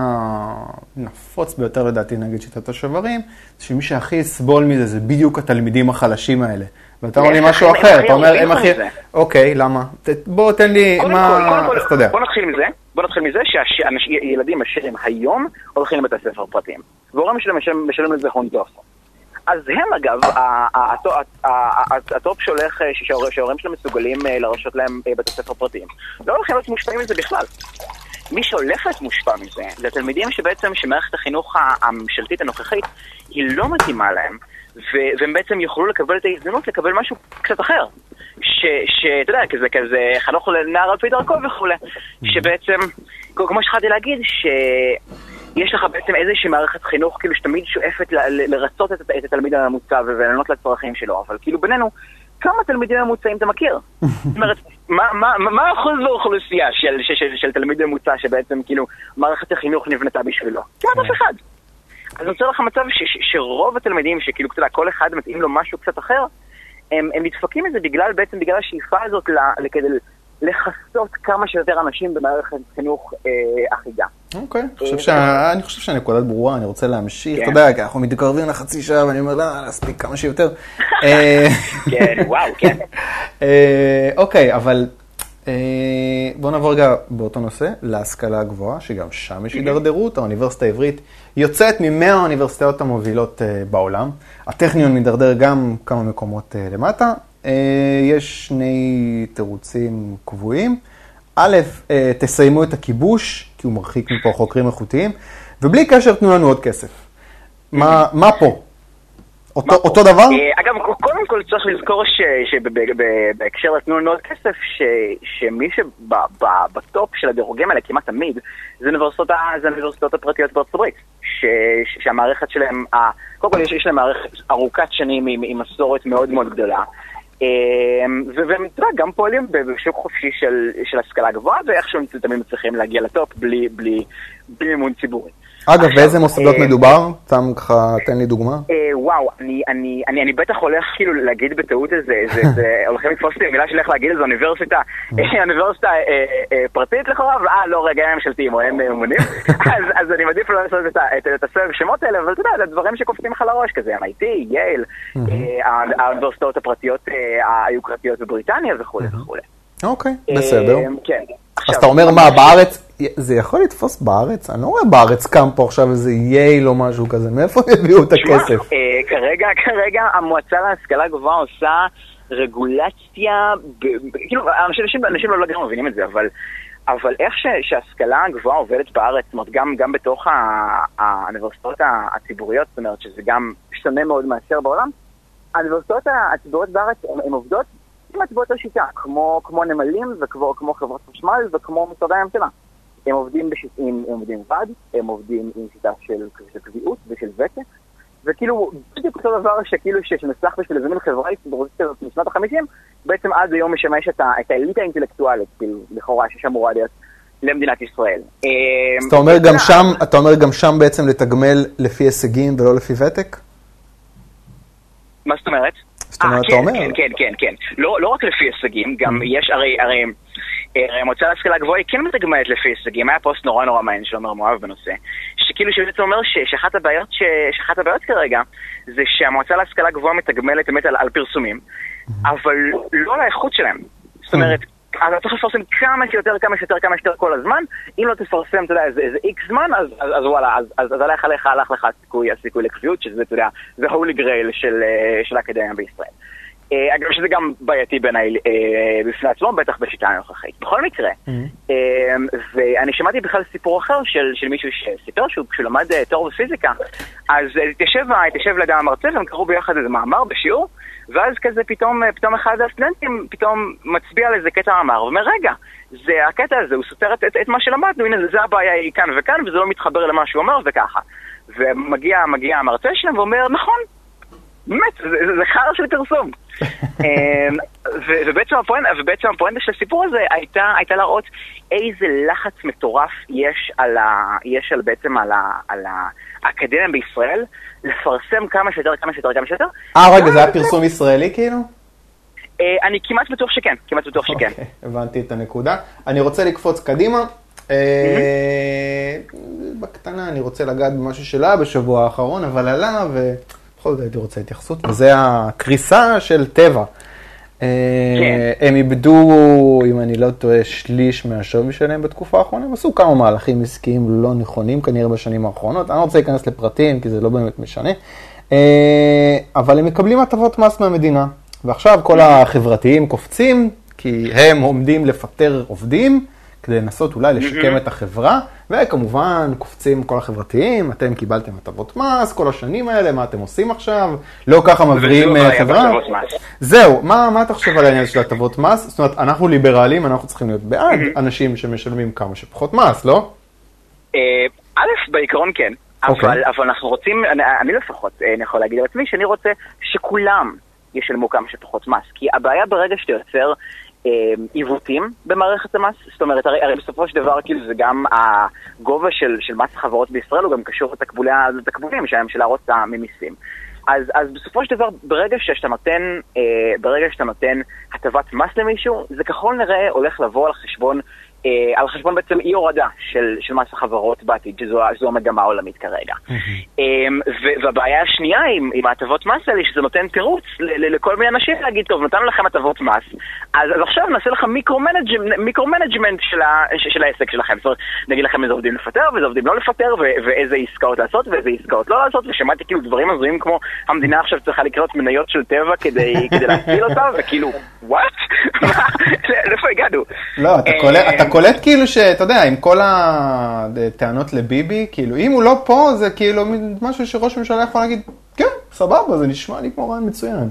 Speaker 1: הנפוץ ביותר לדעתי נגד שיטת השוברים, זה שמי שהכי יסבול מזה זה בדיוק התלמידים החלשים האלה. ואתה אומר לי משהו אחר, אתה אומר, הם הכי... אוקיי, למה? בוא תן לי, מה... איך אתה יודע?
Speaker 2: בוא נתחיל מזה, בוא נתחיל מזה שילדים אשר הם היום הולכים לבתי ספר פרטיים. והורים שלהם משלמים לזה הון תועפות. אז הם אגב, ה top שהולך, שההורים שלהם מסוגלים להרשות להם בתי ספר פרטיים, לא הולכים להיות מושפעים מזה בכלל. מי שהולך להיות מושפע מזה, זה התלמידים שבעצם, שמערכת החינוך הממשלתית הנוכחית, היא לא מתאימה להם, והם בעצם יוכלו לקבל את ההזדמנות לקבל משהו קצת אחר. שאתה יודע, כזה כזה חנוך לנער על פי דרכו וכולי, שבעצם, כמו שהתחלתי להגיד, שיש לך בעצם איזושהי מערכת חינוך כאילו שתמיד שואפת ל- לרצות את, את התלמיד הממוצע ולענות לצרכים שלו, אבל כאילו בינינו, כמה תלמידים ממוצעים אתה מכיר? [LAUGHS] זאת אומרת, מה, מה, מה האחוז באוכלוסייה של, של, של, של תלמיד ממוצע שבעצם כאילו מערכת החינוך נבנתה בשבילו? כמעט אף אחד. אז נוצר לך מצב ש, ש, שרוב התלמידים, שכאילו, אתה יודע, כל אחד מתאים לו משהו קצת אחר, הם, הם נדפקים מזה בגלל, בעצם בגלל השאיפה הזאת כדי לכסות כמה שיותר אנשים במערכת חינוך אה, אחידה.
Speaker 1: אוקיי, אה, אני חושב שהנקודה ברורה, אני רוצה להמשיך, אתה יודע, כי אנחנו מתקרבים לחצי שעה ואני אומר, לא, להספיק כמה שיותר. [LAUGHS]
Speaker 2: אה, כן, וואו, כן. [LAUGHS]
Speaker 1: אוקיי, אבל בואו נעבור רגע באותו נושא, להשכלה הגבוהה, שגם שם יש הידרדרות, האוניברסיטה העברית יוצאת ממאה האוניברסיטאות המובילות בעולם. הטכניון מידרדר גם כמה מקומות למטה. יש שני תירוצים קבועים. א', תסיימו את הכיבוש, כי הוא מרחיק מפה חוקרים איכותיים, ובלי קשר תנו לנו עוד כסף. מה, מה פה? אותו, אותו דבר?
Speaker 2: אגב, קודם כל צריך לזכור שבהקשר לתנו לנו עוד כסף, שמי שבטופ של הדירוגים האלה כמעט תמיד, זה האוניברסיטאות הפרטיות בארצות הברית. שהמערכת שלהם, קודם כל יש להם מערכת ארוכת שנים עם מסורת מאוד מאוד גדולה. והם גם פועלים בשוק חופשי של השכלה גבוהה, ואיכשהו הם תמיד מצליחים להגיע לטופ בלי מימון ציבורי.
Speaker 1: אגב, באיזה מוסדות מדובר? סתם ככה, תן לי דוגמה.
Speaker 2: וואו, אני בטח הולך כאילו להגיד בטעות איזה, [LAUGHS] הולכים לתפוס אותי במילה שאני הולך להגיד איזה אוניברסיטה, אוניברסיטה פרטית לכאורה, אה, לא, רגע, הם ממשלתיים או הם ממונים, [LAUGHS] אז אני מעדיף לא לעשות את הסבב שמות האלה, אבל אתה יודע, זה דברים שקופצים לך לראש כזה, MIT, יייל, האוניברסיטאות הפרטיות היוקרתיות בבריטניה וכולי וכולי.
Speaker 1: אוקיי, בסדר.
Speaker 2: כן.
Speaker 1: אז אתה אומר מה, בארץ, זה יכול לתפוס בארץ? אני לא רואה בארץ קם פה עכשיו איזה יייל או משהו כזה, מאיפה הביאו את הכסף?
Speaker 2: כרגע, [LAUGHS] כרגע המועצה להשכלה גבוהה עושה רגולציה, כאילו, אנשים לא לגמרי מבינים את זה, אבל... אבל איך שההשכלה הגבוהה עובדת בארץ, זאת אומרת, גם, גם בתוך האוניברסיטאות הציבוריות, זאת אומרת שזה גם שונה מאוד מאשר בעולם, האוניברסיטאות הציבוריות בארץ הן עובדות כמעט באותה שיטה, כמו, כמו נמלים וכמו חברות חשמל וכמו משרדי הממשלה. הם עובדים בשטעים, הם עובדים ועד, הם עובדים עם שיטה של, של קביעות ושל ותק, וכאילו בדיוק אותו דבר שכאילו שנצלח בשביל מין חברה היסטורית כזאת משנות החמישים, בעצם עד היום משמש את, את האליטה האינטלקטואלית, כאילו, לכאורה, ששמורה להיות למדינת ישראל.
Speaker 1: אז אתה אומר גם שם, אתה אומר גם שם בעצם לתגמל לפי הישגים ולא לפי ותק?
Speaker 2: מה זאת אומרת?
Speaker 1: זאת אומרת, אתה אומר...
Speaker 2: כן, כן, כן, כן. לא, לא רק לפי הישגים, גם יש, הרי, הרי, הרי המועצה להשכלה גבוהה היא כן מתגמלת לפי הישגים. היה פוסט נורא נורא מעניין של עומר מואב בנושא, שכאילו שבעצם אומר שאחת הבעיות, שאחת הבעיות כרגע, זה שהמועצה להשכלה גבוהה מתגמלת באמת על, על פרסומים, אבל לא על האיכות שלהם. זאת אומרת, אתה צריך לפרסם כמה שיותר, כמה שיותר, כמה שיותר כל הזמן. אם לא תפרסם, אתה יודע, איזה, איזה איקס זמן, אז, אז, אז וואלה, אז, אז, אז הלך עליך, הלך לך הסיכוי, הסיכוי לקביעות, שזה, אתה יודע, זה הולי גרייל של, של האקדמיה בישראל. אגב, שזה גם בעייתי בעיניי בפני עצמו, בטח בשיטה הנוכחית. בכל מקרה, ואני שמעתי בכלל סיפור אחר של, של מישהו שסיפר שהוא למד תואר בפיזיקה, אז התיישב, התיישב לידם המרצה והם קראו ביחד איזה מאמר בשיעור, ואז כזה פתאום, פתאום אחד הסטודנטים פתאום מצביע על איזה קטע מאמר, ואומר, רגע, זה, הקטע הזה, הוא סותר את, את, את מה שלמדנו, הנה, זה הבעיה היא כאן וכאן, וזה לא מתחבר למה שהוא אומר וככה. ומגיע מגיע המרצה שלהם ואומר, נכון, באמת, זה, חרא של פרסום. ובעצם הפואנטה, ובעצם הפואנטה של הסיפור הזה הייתה, הייתה להראות איזה לחץ מטורף יש על, ה, יש על בעצם על, ה, על האקדמיה בישראל לפרסם כמה שיותר, כמה שיותר, כמה שיותר.
Speaker 1: אה, רגע, זה היה פרסום ישראלי כאילו?
Speaker 2: אני כמעט בטוח שכן, כמעט בטוח שכן.
Speaker 1: אוקיי, הבנתי את הנקודה. אני רוצה לקפוץ קדימה. בקטנה אני רוצה לגעת במשהו שלא היה בשבוע האחרון, אבל עלה ובכל זאת הייתי רוצה התייחסות, וזה הקריסה של טבע. הם איבדו, אם אני לא טועה, שליש מהשווי שלהם בתקופה האחרונה, הם עשו כמה מהלכים עסקיים לא נכונים כנראה בשנים האחרונות. אני לא רוצה להיכנס לפרטים, כי זה לא באמת משנה. אה, אבל הם מקבלים הטבות מס מהמדינה. ועכשיו כל החברתיים קופצים, כי הם עומדים לפטר עובדים, כדי לנסות אולי לשקם את החברה, וכמובן קופצים כל החברתיים, אתם קיבלתם הטבות מס כל השנים האלה, מה אתם עושים עכשיו? לא ככה מבריאים אה, חברה. זהו, מה, מה אתה חושב על העניין של הטבות מס? זאת אומרת, אנחנו ליברלים, אנחנו צריכים להיות בעד אנשים שמשלמים כמה שפחות מס, לא?
Speaker 2: אה, א', בעיקרון כן. Okay. אוקיי. אבל, אבל אנחנו רוצים, אני, אני לפחות, אה, אני יכול להגיד על עצמי, שאני רוצה שכולם ישלמו כמה שפחות מס. כי הבעיה ברגע שאתה יוצר עיוותים במערכת המס, זאת אומרת, הרי, הרי בסופו של דבר כאילו זה גם הגובה של, של מס החברות בישראל הוא גם קשור לתקבולים שהממשלה רוצה ממיסים. אז, אז בסופו של דבר, ברגע שאתה נותן, אה, ברגע שאתה נותן הטבת מס למישהו, זה ככל הנראה הולך לבוא על חשבון אה, על חשבון בעצם אי הורדה של, של מס החברות בעתיד, שזו, שזו המגמה העולמית כרגע. Mm-hmm. והבעיה השנייה עם, עם ההטבות מס האלה, שזה נותן תירוץ לכל מיני אנשים להגיד, טוב, נתנו לכם הטבות מס, אז, אז עכשיו נעשה לך micro-management של, של העסק שלכם. זאת אומרת, נגיד לכם איזה עובדים לפטר ואיזה עובדים לא לפטר, ואיזה עסקאות לעשות ואיזה עסקאות לא לעשות, ושמעתי כאילו דברים הזויים כמו המדינה עכשיו צריכה לקנות מניות של טבע כדי, כדי להציל אותה, וכאילו, וואט? [LAUGHS] [LAUGHS] לאיפה הגענו?
Speaker 1: לא, אתה קולט... כאילו שאתה יודע, עם כל הטענות לביבי, כאילו, אם הוא לא פה, זה כאילו משהו שראש הממשלה יכול להגיד, כן, סבבה, זה נשמע לי כמו רעיון מצוין.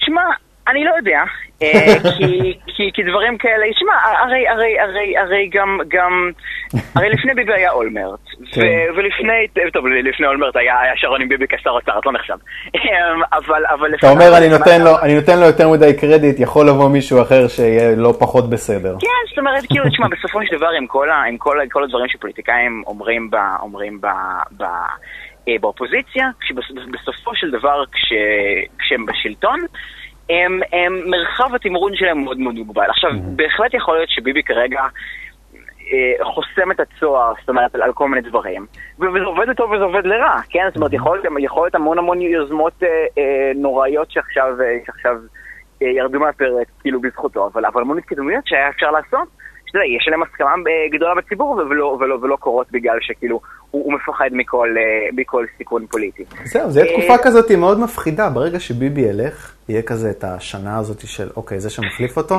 Speaker 2: תשמע, אני לא יודע, אה, כי, כי, כי דברים כאלה, תשמע, הרי, הרי, הרי, הרי גם, גם, הרי לפני ביבי היה אולמרט, כן. ולפני, טוב, לפני אולמרט היה, היה שרון עם ביבי כשר אוצר, אז לא נחשב. אמ, אבל, אבל...
Speaker 1: אתה אומר, אני נותן, לו, אני נותן לו יותר מדי קרדיט, יכול לבוא מישהו אחר שיהיה לא פחות בסדר.
Speaker 2: כן, זאת אומרת, כאילו, תשמע, בסופו של דבר, עם כל, עם כל, כל הדברים שפוליטיקאים אומרים, ב, אומרים ב, ב, אה, באופוזיציה, שבסופו של דבר, כש, כשהם בשלטון, הם, הם, מרחב התמרון שלהם מאוד מאוד מוגבל. עכשיו, mm-hmm. בהחלט יכול להיות שביבי כרגע אה, חוסם את הצוהר, זאת אומרת, על, כל מיני דברים. וזה עובד לטוב וזה עובד לרע, כן? זאת אומרת, יכול להיות, יכול להיות המון המון יוזמות אה, אה, נוראיות שעכשיו, אה, שעכשיו אה, ירדו מהפרק, כאילו, בזכותו, אבל, אבל המון התקדמויות שהיה אפשר לעשות. שאתה יודע, יש להם הסכמה אה, גדולה בציבור ולא, ולא, ולא קורות בגלל שכאילו הוא, הוא מפחד מכל, אה, מכל סיכון פוליטי.
Speaker 1: זהו, זו תקופה כזאת מאוד מפחידה. ברגע שביבי ילך, יהיה כזה את השנה הזאת של, אוקיי, זה שמחליף אותו,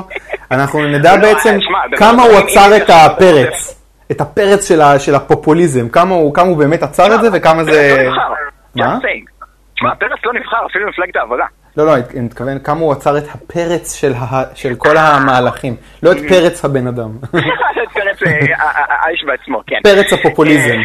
Speaker 1: אנחנו [LAUGHS] נדע לא, בעצם כמה הוא עצר את הפרץ, את הפרץ של הפופוליזם, כמה הוא באמת עצר את זה וכמה זה...
Speaker 2: לא מה? תשמע, פרץ לא נבחר אפילו במפלגת העבודה.
Speaker 1: לא, לא, אני מתכוון כמה הוא עצר את הפרץ של, כל המהלכים, לא את פרץ הבן אדם. [LAUGHS]
Speaker 2: את פרץ אה, האיש בעצמו, כן.
Speaker 1: פרץ הפופוליזם.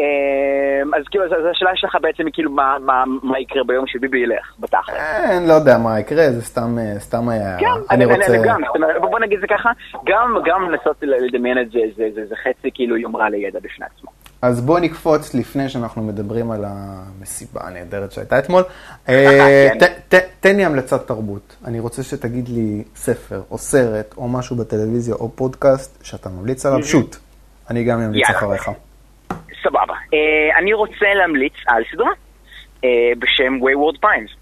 Speaker 2: אה, אז כאילו, אז השאלה שלך בעצם היא כאילו, מה, יקרה ביום שביבי ילך, בתכל'ס?
Speaker 1: אני לא יודע מה יקרה, זה סתם, אה, סתם היה,
Speaker 2: כן, אני רוצה... גם, בוא נגיד זה ככה, גם, גם לנסות לדמיין את זה, זה, זה, זה חצי כאילו יומרה לידע בפני עצמו.
Speaker 1: אז בוא נקפוץ לפני שאנחנו מדברים על המסיבה הנהדרת שהייתה אתמול. [LAUGHS] אה, כן. תן לי המלצת תרבות. אני רוצה שתגיד לי ספר או סרט או משהו בטלוויזיה או פודקאסט שאתה ממליץ עליו. שוט, אני גם אמליץ אחריך.
Speaker 2: סבבה. אה, אני רוצה להמליץ על סדרה אה, בשם Wayward Pines.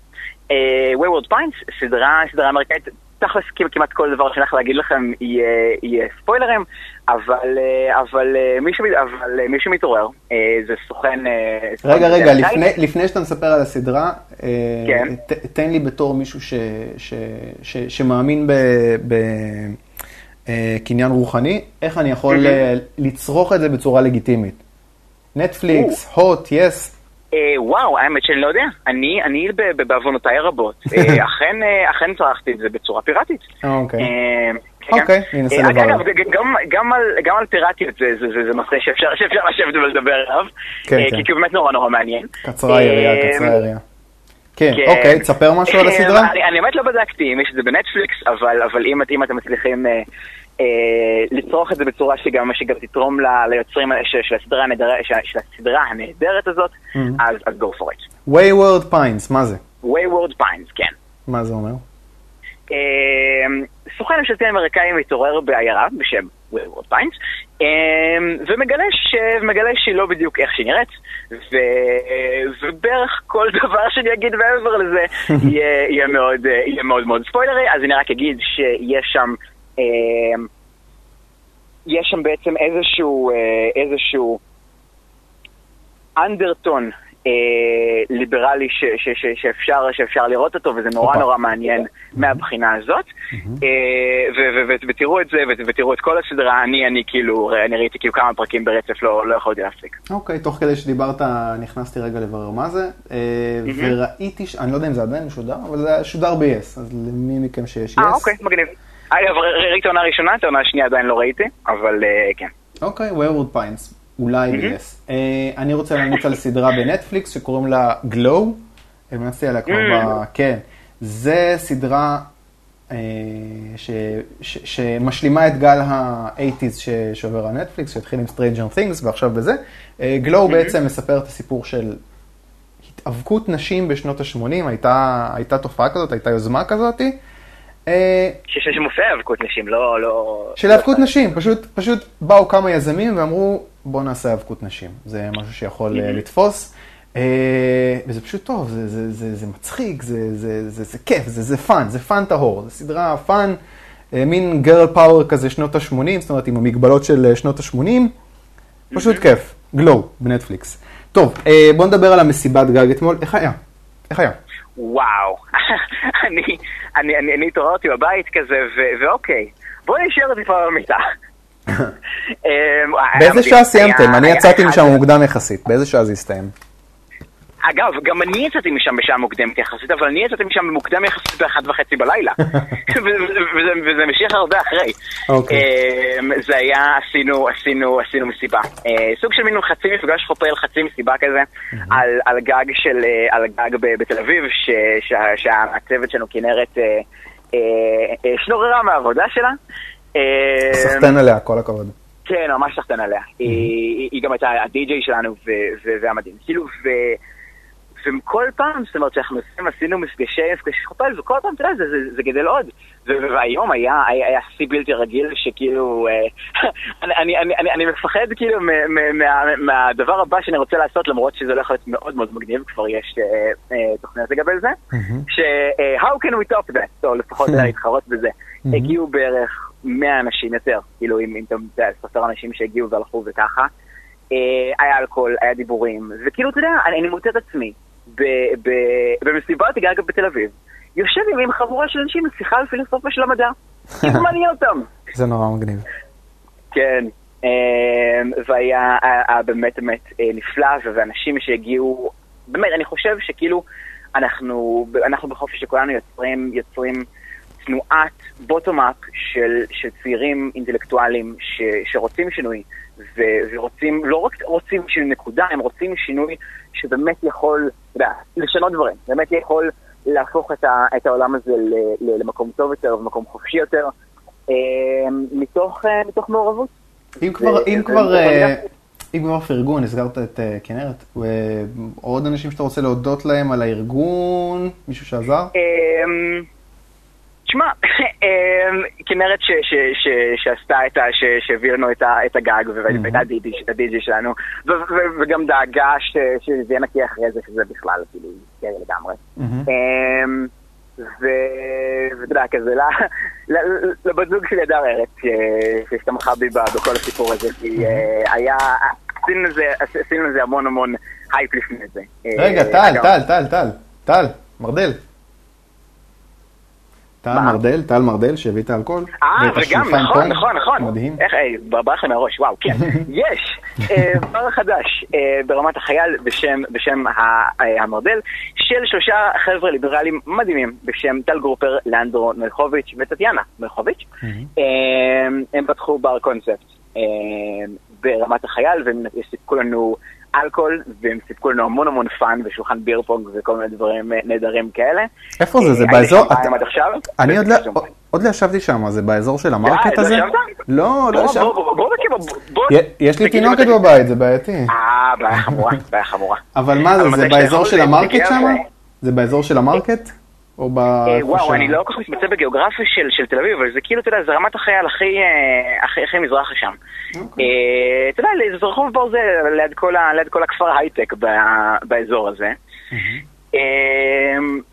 Speaker 2: Wayward Pines, סדרה אמריקאית, תכלס כמעט כל דבר שאני הולך להגיד לכם יהיה ספוילרים, אבל, אה, אבל, אה, מי, שמי, אבל אה, מי שמתעורר זה סוכן...
Speaker 1: רגע, רגע, לפני, לפני שאתה מספר על הסדרה, כן. ת, תן לי בתור מישהו ש, ש, ש, שמאמין בקניין רוחני, איך אני יכול לצרוך את זה בצורה לגיטימית. נטפליקס, הוט, יס.
Speaker 2: וואו, האמת שאני לא יודע. אני, אני בעוונותיי הרבות, [LAUGHS] אכן צרכתי את זה בצורה פיראטית.
Speaker 1: אוקיי. אוקיי, ננסה אה, לברר. אגב,
Speaker 2: גם על פיראטיות זה נושא שאפשר לשבת ולדבר עליו, כן, אה, כן. כי הוא באמת נורא נורא מעניין.
Speaker 1: קצרה היריעה, אה, קצרה היריעה. כן, אוקיי, תספר משהו על הסדרה.
Speaker 2: אני באמת לא בדקתי אם יש את זה בנטפליקס, אבל אם אתם מצליחים לצרוך את זה בצורה שגם תתרום ליוצרים של הסדרה הנהדרת הזאת, אז go for it.
Speaker 1: Wayward Pines, מה זה?
Speaker 2: Wayward Pines, כן.
Speaker 1: מה זה אומר?
Speaker 2: אמ, סוכן ממשלתי אמריקאי מתעורר בעיירה בשם Wayward Pines, אמ, ומגלה, שהיא לא בדיוק איך שהיא נראית, ובערך כל [LAUGHS] דבר שאני אגיד מעבר לזה יהיה, מאוד, יהיה מאוד מאוד ספוילרי, אז אני רק אגיד שיש שם, אמ, יש שם בעצם איזשהו, אה, איזשהו אנדרטון אה, ליברלי ש, ש, ש, שאפשר, שאפשר לראות אותו, וזה נורא. נורא מעניין מהבחינה הזאת. אה, ותראו את זה, ותראו את כל הסדרה, אני, אני כאילו, אני ראיתי כאילו כמה פרקים ברצף, לא, לא יכולתי להפסיק.
Speaker 1: אוקיי, תוך כדי שדיברת, נכנסתי רגע לברר מה זה, אה, וראיתי, ש- אני לא יודע אם זה עדיין משודר, אבל זה שודר ב-yes, אז למי מכם שיש yes.
Speaker 2: אה, אוקיי, מגניב. אגב, ראיתי עונה ראשונה, את העונה השנייה עדיין לא ראיתי, אבל אה, כן.
Speaker 1: אוקיי, Wayward Pines, אולי ב-yes. אה, אני רוצה להמליץ על סדרה בנטפליקס שקוראים לה Glow, המלצתי עליה כבר ב... כן. זה סדרה אה, ש- ש- שמשלימה את גל ה-80's ש- שעובר על נטפליקס, שהתחיל עם Stranger Things ועכשיו בזה. אה, Glow בעצם מספר את הסיפור של התאבקות נשים בשנות ה-80, הייתה, הייתה תופעה כזאת, הייתה יוזמה כזאתי. אה,
Speaker 2: ש- שמופיע האבקות נשים, לא... לא...
Speaker 1: של האבקות נשים, פשוט, פשוט באו כמה יזמים ואמרו, בוא נעשה האבקות נשים. זה משהו שיכול אה, לתפוס. אה, וזה פשוט טוב, זה, זה, זה, זה מצחיק, זה, זה, זה, זה כיף, זה, זה fun, זה fun טהור. זו סדרה fun, אה, מין גרל פאוור כזה שנות ה-80, זאת אומרת עם המגבלות של שנות ה-80. פשוט כיף. גלו, בנטפליקס. טוב, בוא נדבר על המסיבת גג אתמול. איך היה? איך היה?
Speaker 2: וואו. [LAUGHS] אני, אני, אני, אני התעוררתי בבית כזה, ואוקיי, בוא נשאר טיפה במיטה. אמ,
Speaker 1: באיזה
Speaker 2: היה
Speaker 1: שעה. סיימתם? אני יצאתי משם מוקדם יחסית. באיזה שעה זה הסתיים?
Speaker 2: אגב, גם אני יצאתי משם בשעה מוקדמת יחסית, אבל אני יצאתי משם מוקדם יחסית באחת וחצי בלילה. [LAUGHS] וזה- המשיך הרבה אחרי.
Speaker 1: אוקיי.
Speaker 2: אמ, זה היה, עשינו, עשינו, עשינו מסיבה. אה, סוג של מין חצי מפגש חופל, חצי מסיבה כזה, על, על גג של, אה, על גג בתל אביב, שהצוות שלנו כנרת אה, אה, אה, שנוררה מהעבודה שלה. אמ,
Speaker 1: סחטיין עליה, כל הכבוד.
Speaker 2: כן, ממש סחטן עליה. היא, גם הייתה הדי-ג'יי שלנו, ו- ו- זה היה מדהים. כאילו. וכל פעם, זאת אומרת, שאנחנו עושים, עשינו מפגשי, מפגשי חופל, וכל פעם, אתה יודע, זה, גדל עוד. והיום היה, שיא בלתי רגיל, שכאילו, אה, [LAUGHS] אני, מפחד כאילו מהדבר הבא שאני רוצה לעשות, למרות שזה הולך להיות מאוד מאוד מגניב, כבר יש אה, אה, תוכניות לגבי זה, ש- how can we top that, או לפחות [LAUGHS] להתחרות בזה. הגיעו בערך 100 אנשים יותר, כאילו, אם אתה ספר אנשים שהגיעו והלכו וככה. אה, היה אלכוהול, היה דיבורים, וכאילו, אתה יודע, אני, מוצא את עצמי במסיבת גג בתל אביב, יושב עם- חבורה של אנשים לשיחה על פילוסופיה של המדע. [LAUGHS] כאילו מעניין אותם.
Speaker 1: זה נורא מגניב.
Speaker 2: כן, אה, והיה היה- היה באמת באמת אה, נפלא, ואנשים שהגיעו, באמת, אני חושב שכאילו, אנחנו, אנחנו בחופש שכולנו יוצרים, יוצרים תנועת בוטום-אפ של, של צעירים אינטלקטואלים ש, שרוצים שינוי, ו, ורוצים, לא רק רוצים שינוי נקודה, הם רוצים שינוי שבאמת יכול, אתה יודע, לשנות דברים, באמת יכול להפוך את, ה, את העולם הזה ל, ל, למקום טוב יותר ומקום חופשי יותר, אה, מתוך, אה, מתוך מעורבות.
Speaker 1: אם כבר,
Speaker 2: זה-
Speaker 1: אם
Speaker 2: זה
Speaker 1: כבר, אה. אם כבר פרגון, הזכרת את אה, כנרת, ו- עוד אנשים שאתה רוצה להודות להם על הארגון, מישהו שעזר?
Speaker 2: אמ, תשמע, [LAUGHS] אמ, כנרת שעשתה את ה... ש- שהביא לנו את הגג, והייתה הדי.ג'י שלנו, וגם דאגה ש- שזה יהיה נקי אחרי זה, שזה בכלל, כאילו, קריטי לגמרי.
Speaker 1: מהמם.
Speaker 2: אמ, ו- ואתה יודע, כזה, לבת זוג שלי הדר ארץ, ש- שתמכה בי בכל הסיפור הזה, כי אה, היה, עשינו לזה- המון המון הייפ לפני זה.
Speaker 1: רגע,
Speaker 2: אה,
Speaker 1: טל, טל, טל, טל, טל, מרדל. טל? מרדל, טל מרדל שהביא את האלכוהול.
Speaker 2: אה, וגם, נכון. נכון, נכון.
Speaker 1: מדהים.
Speaker 2: איך, אה, ברח לי מהראש, וואו, כן. [LAUGHS] יש אה, בר חדש אה, ברמת החייל בשם, המרדל, של שלושה חבר'ה ליברליים מדהימים, בשם טל גרופר, לאנדרו נויכוביץ' וטטיאנה נויכוביץ'. אה, הם פתחו בר קונספט ברמת החייל, והם סיפקו לנו אלכוהול, והם סיפקו לנו המון המון fun ושולחן beer pong וכל מיני דברים אה, נהדרים כאלה.
Speaker 1: איפה זה? זה
Speaker 2: אה,
Speaker 1: באזור?
Speaker 2: עד עכשיו.
Speaker 1: אני עוד לא- עוד לא ישבתי שם, זה באזור של המרקט
Speaker 2: לא
Speaker 1: הזה? לא, לא
Speaker 2: בוא,
Speaker 1: ישבתי. יש לי תינוקת בבית, זה בעייתי.
Speaker 2: אה, בעיה חמורה, בעיה חמורה.
Speaker 1: אבל מה זה, זה באזור של
Speaker 2: זה
Speaker 1: המרקט שם? זה באזור של המרקט? או ב...
Speaker 2: אה, וואו, אני לא כל כך מתמצא בגיאוגרפיה של, של תל אביב, אבל זה כאילו, אתה יודע, זה רמת החייל הכי, אה, הכי, הכי מזרחה שם.
Speaker 1: אוקיי.
Speaker 2: אה, אתה יודע, זה רחוב ברזל, ליד כל, ה, ליד כל הכפר הייטק ב, באזור הזה.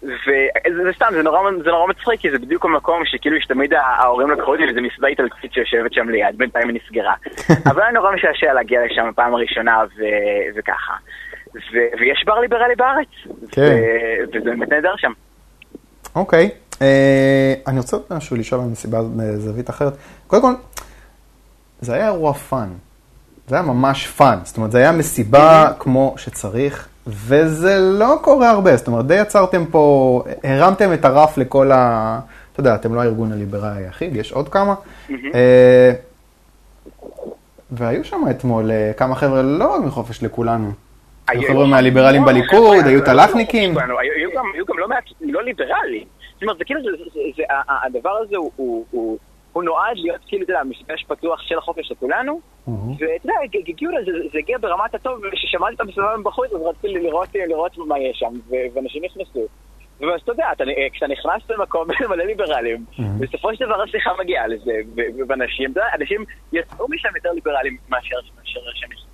Speaker 2: וזה זה סתם, זה נורא, זה נורא מצחיק, כי זה בדיוק המקום שכאילו שתמיד ההורים לקחו אותי לאיזה מסעדה איטלקית שיושבת שם ליד, בינתיים היא נסגרה. [LAUGHS] אבל היה נורא משעשע להגיע לשם בפעם הראשונה ו, וככה. ו- ויש בר ליברלי בארץ.
Speaker 1: כן.
Speaker 2: ו- וזה באמת נהדר שם.
Speaker 1: אוקיי. אה, אני רוצה עוד משהו לשאול על מסיבה בזווית אחרת. קודם כל, זה היה אירוע fun. זה היה ממש fun. זאת אומרת, זה היה מסיבה כמו שצריך, וזה לא קורה הרבה. זאת אומרת, די יצרתם פה, הרמתם את הרף לכל ה... אתה יודע, אתם לא הארגון הליברלי היחיד, יש עוד כמה. אה, והיו שם אתמול אה, כמה חבר'ה לא רק מחופש לכולנו. היו
Speaker 2: היו-
Speaker 1: חבר'ה מהליברלים
Speaker 2: לא,
Speaker 1: בליכוד,
Speaker 2: חבר'ה,
Speaker 1: היו
Speaker 2: לא,
Speaker 1: תל"חניקים.
Speaker 2: לא, היו גם- לא מעט לא ליברלים. זאת אומרת, זה כאילו, הדבר הזה הוא- נועד להיות כאילו, אתה יודע, מפגש פתוח של החופש לכולנו, ואתה יודע, הג- הגיעו לזה, זה- הגיע ברמת הטוב, וכששמעתי את המסביבה מבחוץ, אז רציתי לראות, לראות מה יש שם, ואנשים נכנסו. ואז אתה יודע, אתה, כשאתה נכנס למקום [LAUGHS] מלא ליברלים, בסופו של דבר השיחה מגיעה לזה, ואנשים, אתה יודע, אנשים יצאו משם יותר ליברלים מאשר שהם נכנסו.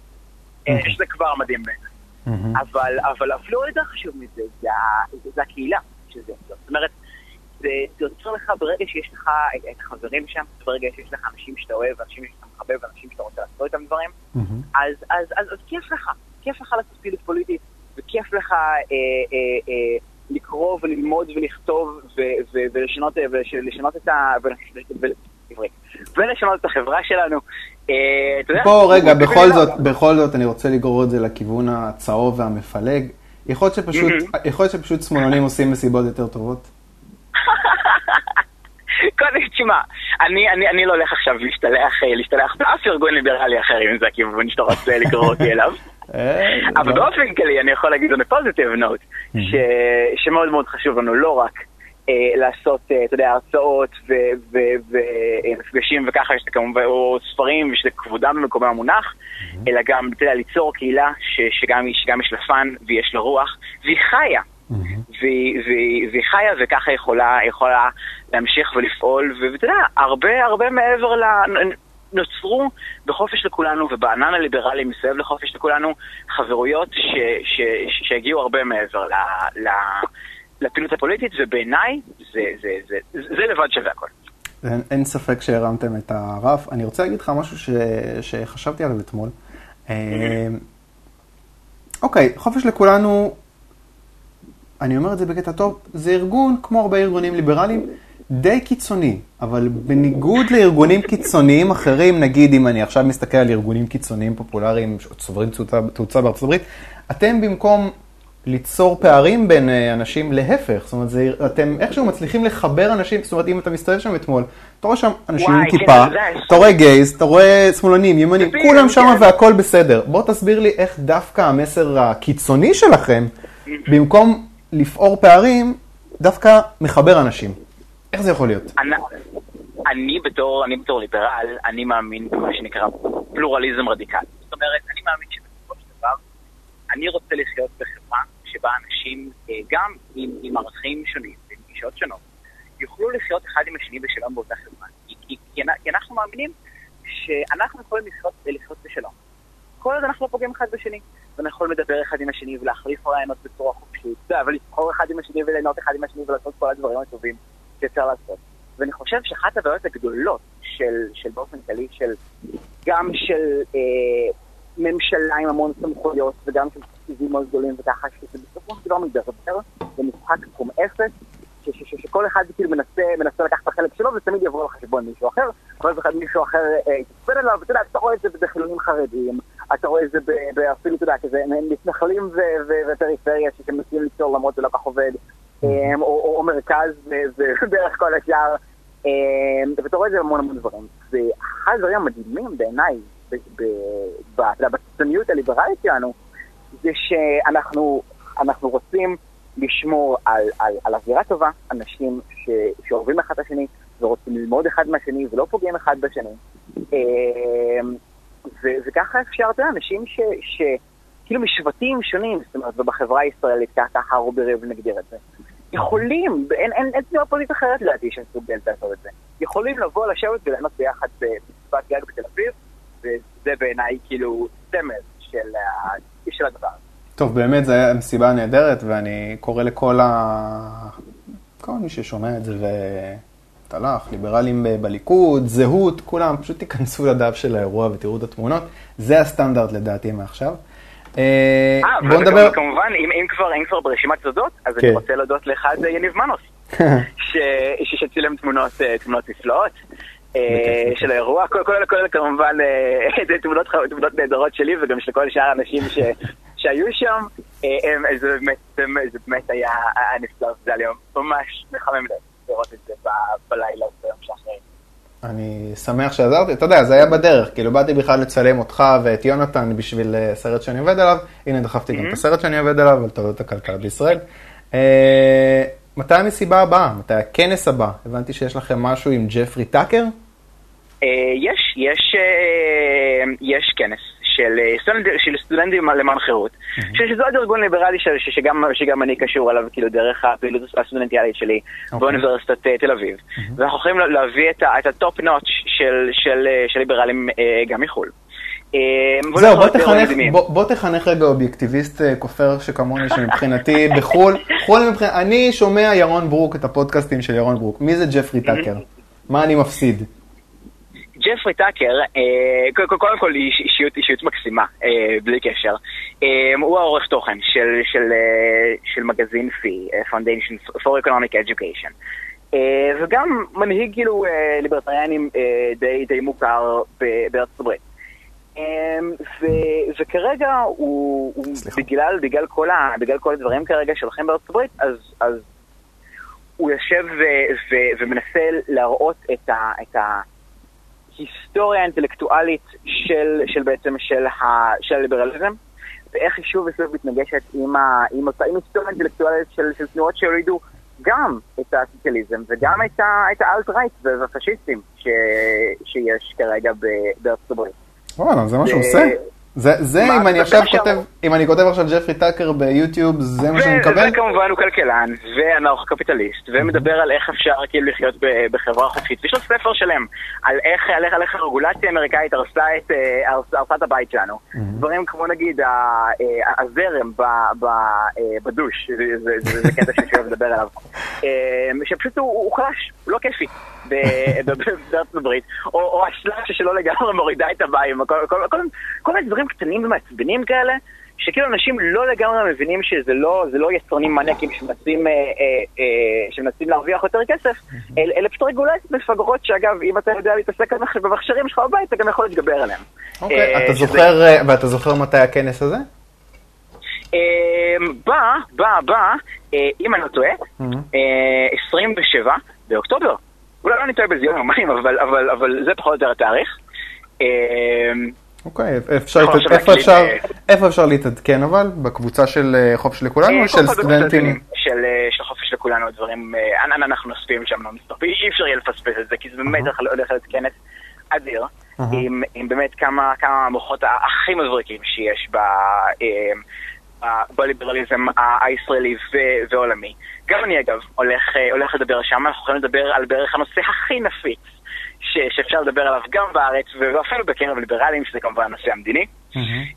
Speaker 2: אה, שזה כבר מדהים בעיניי. אבל, אבל אפילו יותר חשוב מזה, זה, זה, זה הקהילה שזה יוצר. זאת אומרת, זה, זה יוצר לך ברגע שיש לך את, את החברים שם, ברגע שיש לך אנשים שאתה אוהב, אנשים שאתה מחבב, אנשים שאתה רוצה לעשות איתם דברים, אז, אז, אז, אז כיף לך, כיף לך לעשות פעילות פוליטית, וכיף לך אה, אה, אה, לקרוא וללמוד ולכתוב ו, ו, ולשנות, ולשנות את ה... ול- ול- עברית. ולשנות את החברה שלנו. אה,
Speaker 1: בוא רגע, בכל זאת, בכל זאת אני רוצה לגרור את זה לכיוון הצהוב והמפלג. יכול להיות שפשוט, שפשוט שמאלנים עושים מסיבות יותר טובות. [LAUGHS]
Speaker 2: קודם, תשמע, אני, אני, אני לא הולך עכשיו להשתלח, אה, להשתלח באף ארגון ליברלי אחר, אם זה הכיוון שאתה רוצה לקרוא אותי אליו. [LAUGHS]
Speaker 1: אה,
Speaker 2: אבל
Speaker 1: לא.
Speaker 2: באופן כללי אני יכול להגיד on a positive note, ש, שמאוד מאוד חשוב לנו לא רק לעשות, אה, אתה יודע, הרצאות ומפגשים וככה, שזה כמובן, או ספרים, ושזה כבודם במקומם המונח, אלא גם, אתה יודע, ליצור קהילה שגם, שגם יש לה fun ויש לה רוח, והיא חיה. והיא, חיה וככה יכולה, יכולה להמשיך ולפעול, ואתה יודע, הרבה הרבה מעבר ל... נוצרו בחופש לכולנו ובענן הליברלי מסביב לחופש לכולנו חברויות ש, ש, ש, שהגיעו הרבה מעבר ל, ל, לפעילות הפוליטית, ובעיניי זה, זה, זה, זה, זה לבד שווה הכל.
Speaker 1: אין, אין ספק שהרמתם את הרף. אני רוצה להגיד לך משהו ש, שחשבתי עליו אתמול. אה, אוקיי, חופש לכולנו, אני אומר את זה בקטע טוב, זה ארגון, כמו הרבה ארגונים ליברליים, די קיצוני, אבל בניגוד לארגונים קיצוניים אחרים, נגיד אם אני עכשיו מסתכל על ארגונים קיצוניים פופולריים שצוברים תאוצה בארצות הברית, אתם במקום ליצור פערים בין אה, אנשים, להפך, זאת אומרת, זה, אתם איכשהו מצליחים לחבר אנשים, זאת אומרת, אם אתה מסתובב שם אתמול, אתה רואה שם אנשים עם כיפה, אתה רואה גייז, אתה רואה שמאלנים, ימנים, כולם שם
Speaker 2: כן.
Speaker 1: והכל בסדר. בוא תסביר לי איך דווקא המסר הקיצוני שלכם, במקום לפעור פערים, דווקא מחבר אנשים. איך זה יכול להיות?
Speaker 2: אני, בתור, אני בתור ליברל, אני מאמין במה שנקרא פלורליזם רדיקלי. זאת אומרת, אני מאמין דבר, אני רוצה לחיות בחברה שבה אנשים, אה, גם עם, עם ערכים שונים ועם גישות שונות, יוכלו לחיות אחד עם השני בשלום באותה חברה. כי, כי, כי, אנחנו מאמינים שאנחנו יכולים לחיות, לחיות בשלום. כל עוד אנחנו לא פוגעים אחד בשני, ואנחנו יכולים לדבר אחד עם השני ולהחליף רעיונות בצורה חופשית, ולסחור אחד עם השני וליהנות אחד עם השני ולעשות כל הדברים הטובים שאפשר לעשות. ואני חושב שאחת הבעיות הגדולות של, של באופן כללי, של גם של אה, ממשלה עם המון סמכויות וגם של תקציבים מאוד גדולים וככה, שזה בסופו של דבר מדרדר במשחק קום אפס, שכל אחד כאילו מנסה, מנסה לקחת את החלק שלו ותמיד יבוא על חשבון מישהו אחר, ואז אחד מישהו אחר אה, יתצפן אליו, ואתה יודע, אתה רואה את זה בחילונים חרדים, אתה רואה את זה אפילו, אתה יודע, כזה מתנחלים ופריפריה שמנסים ליצור למרות זה לא כך עובד, אה, או, או, או מרכז ובערך [LAUGHS] כל השאר, אה, ואתה רואה את זה בהמון המון דברים. ואחד הדברים המדהימים בעיניי, בקיצוניות הליברלית שלנו, זה שאנחנו אנחנו רוצים לשמור על, על, על אווירה טובה, אנשים ש, שאוהבים אחד את השני ורוצים ללמוד אחד מהשני ולא פוגעים אחד בשני. אה, ו, וככה אפשר, אתה יודע, אנשים ש, ש, כאילו משבטים שונים, זאת אומרת, ובחברה הישראלית, ככה רובי ריבלין הגדיר את זה, יכולים, אין, תנועה פוליטית אחרת לדעתי שמסוגלת לעשות את זה, יכולים לבוא, לשבת וליהנות ביחד בשפת גג בתל אביב, וזה בעיניי כאילו סמל של, ה- של הדבר.
Speaker 1: טוב, באמת זו הייתה מסיבה נהדרת, ואני קורא לכל ה... כל מי ששומע את זה ותלך, ליברלים בליכוד, זהות, כולם, פשוט תיכנסו לדף של האירוע ותראו את התמונות. זה הסטנדרט לדעתי מעכשיו. אה,
Speaker 2: אה,
Speaker 1: בוא נדבר...
Speaker 2: וכמובן, אם, אם, כבר, אם כבר ברשימת תודות, אז
Speaker 1: כן.
Speaker 2: אני רוצה להודות לאחד יניב מנוס, [LAUGHS] שצילם תמונות, אה, תמונות נפלאות. של האירוע, כולל כמובן אה, [LAUGHS] תמונות, נהדרות שלי וגם של כל שאר האנשים [LAUGHS] שהיו שם, אה, זה באמת, היה נפלא, זה היה ממש מחמם לב לראות את זה בלילה ביום שאחרי.
Speaker 1: אני שמח שעזרתי, אתה יודע, זה היה בדרך, כאילו באתי בכלל לצלם אותך ואת יונתן בשביל אה, סרט שאני עובד עליו, הנה דחפתי גם את הסרט שאני עובד עליו, על טעויות הכלכלה בישראל. מתי המסיבה הבאה? מתי הכנס הבא? הבנתי שיש לכם משהו עם ג'פרי טאקר?
Speaker 2: אה, יש, יש, אה, יש כנס של, אה, של סטודנטים למען חירות, שזה עוד ארגון ליברלי ש, שגם, שגם אני קשור אליו, כאילו דרך הפעילות הסטודנטיאלית שלי
Speaker 1: אוקיי.
Speaker 2: באוניברסיטת תל אביב. ואנחנו יכולים לה- להביא את, את ה top notch של, של, של ליברלים גם מחו"ל. אה,
Speaker 1: זהו, בוא תחנך. בוא, בוא תחנך רגע אובייקטיביסט אה, כופר שכמוני, שמבחינתי [LAUGHS] בחו"ל, חו"ל מבחינת, אני שומע ירון ברוק, את הפודקאסטים של ירון ברוק, מי זה ג'פרי טאקר? מה אני מפסיד?
Speaker 2: ג'פרי טאקר, אה, קודם כל- איש- אישיות, אישיות מקסימה, אה, בלי קשר. הוא העורך תוכן של, של, של מגזין פי, Foundation for Economic Education. וגם מנהיג כאילו ליברטריאנים די, די מוכר בארצות הברית. אה, ו- וכרגע הוא, הוא. בגלל, בגלל, כל ה, בגלל כל הדברים כרגע שלכם בארצות הברית, אז, אז הוא יושב ו- ו- ומנסה להראות את ה... את ה היסטוריה אינטלקטואלית של, של בעצם של, ה, של הליברליזם, ואיך היא שוב ושוב מתנגשת עם, ה, עם אותה עם היסטוריה אינטלקטואלית של, של תנועות שהורידו גם את הסוציאליזם וגם את, ה- את האלט-רייט והפשיסטים ש, שיש כרגע בארצות הברית.
Speaker 1: וואלה, זה מה שהוא
Speaker 2: אה,
Speaker 1: עושה? זה, זה אם אני
Speaker 2: זה
Speaker 1: עכשיו. כותב, אם אני כותב עכשיו ג'פרי טאקר ביוטיוב, זה מה שאני מקבל?
Speaker 2: וכמובן הוא כלכלן, ואנרכו-קפיטליסט, ומדבר על איך אפשר כאילו לחיות בחברה חופשית. יש לו ספר שלם על איך, על איך, על איך הרגולציה האמריקאית הרסה את, אה, הרס- הרסה את הבית שלנו. דברים כמו נגיד אה, הזרם ב- ב- בדוש, זה- זה- זה זה קטע שאני אוהב לדבר עליו, [LAUGHS] שפשוט הוא הוא חלש, הוא לא כיפי. [LAUGHS] בארצות הברית, או, או השלאשה שלא לגמרי מורידה את המים, כל, מיני דברים קטנים ומעצבנים כאלה, שכאילו אנשים לא לגמרי מבינים שזה לא, זה לא יצרנים מניאקים שמנסים, אה, אה, אה, שמנסים להרוויח יותר כסף, אל, אלה פשוט רגולציות מפגרות שאגב, אם אתה יודע להתעסק במכשירים שלך בבית, אתה גם יכול להתגבר עליהם.
Speaker 1: אוקיי,
Speaker 2: אה,
Speaker 1: אתה
Speaker 2: שזה-
Speaker 1: זוכר, אה, ואתה זוכר מתי הכנס הזה?
Speaker 2: אה, בא, בא, בא, אה, אם אני לא טועה,
Speaker 1: Mhm.
Speaker 2: אה, 27 באוקטובר. אולי לא אני טועה בזה יום יומיים, אבל, אבל, אבל זה פחות או יותר התאריך. אה,
Speaker 1: אוקיי, אפשר,
Speaker 2: נכון,
Speaker 1: להתעד- איפה אפשר,
Speaker 2: אה,
Speaker 1: איפה אפשר להתעדכן אבל? בקבוצה של אה, חופש לכולנו
Speaker 2: אה,
Speaker 1: או של סטודנטים?
Speaker 2: של, של חופש לכולנו, דברים, אה, אנ- אנ- אנחנו נספים שם נונסטופ, אי אפשר יהיה לפספס את זה, כי זה באמת הולך הולך להיות כנס אדיר,
Speaker 1: אהה.
Speaker 2: עם, עם באמת כמה, כמה המוחות הכי מבריקים שיש ב, בליברליזם הישראלי ועולמי. גם אני אגב הולך, אה, הולך לדבר שם, אנחנו יכולים לדבר על בערך הנושא הכי נפיץ. ש- שאפשר לדבר עליו גם בארץ ואפילו בקרב ליברלים, שזה כמובן הנושא המדיני.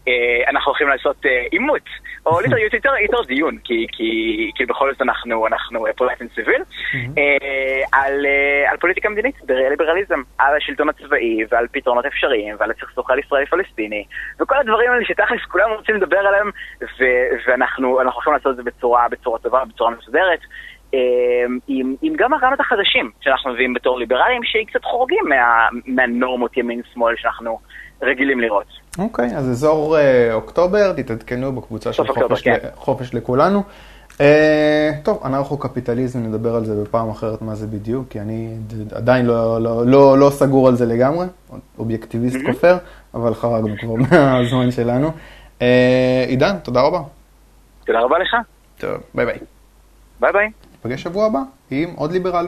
Speaker 2: אה, אנחנו הולכים לעשות אה, עימות, או יותר, יותר, יותר דיון, כי, כי, כי בכל זאת אנחנו, אנחנו פוליטין סיביל, אה, על, אה, על פוליטיקה מדינית, בליברליזם, על השלטון הצבאי ועל פתרונות אפשריים ועל הסכסוך על ישראלי-פלסטיני, וכל הדברים האלה שתכלס כולם רוצים לדבר עליהם, ו- ואנחנו אנחנו הולכים לעשות את זה בצורה, בצורה טובה, בצורה מסודרת. אה, עם, עם גם הרעיונות החדשים שאנחנו מביאים בתור ליברלים, שקצת חורגים מה, מהנורמות ימין-שמאל שאנחנו רגילים לראות.
Speaker 1: אוקיי, אז אזור אה, אוקטובר, תתעדכנו בקבוצה של
Speaker 2: אוקטובר,
Speaker 1: חופש,
Speaker 2: כן.
Speaker 1: ל- חופש לכולנו. אה, טוב, אנרכו-קפיטליזם, נדבר על זה בפעם אחרת מה זה בדיוק, כי אני עדיין לא, לא, לא, לא סגור על זה לגמרי, אובייקטיביסט כופר, אבל חרגנו כבר [LAUGHS] מהזמן שלנו. אה, עידן, תודה רבה.
Speaker 2: תודה רבה לך,
Speaker 1: טוב, ביי ביי.
Speaker 2: ביי ביי.
Speaker 1: נפגש שבוע הבא עם עוד ליברל.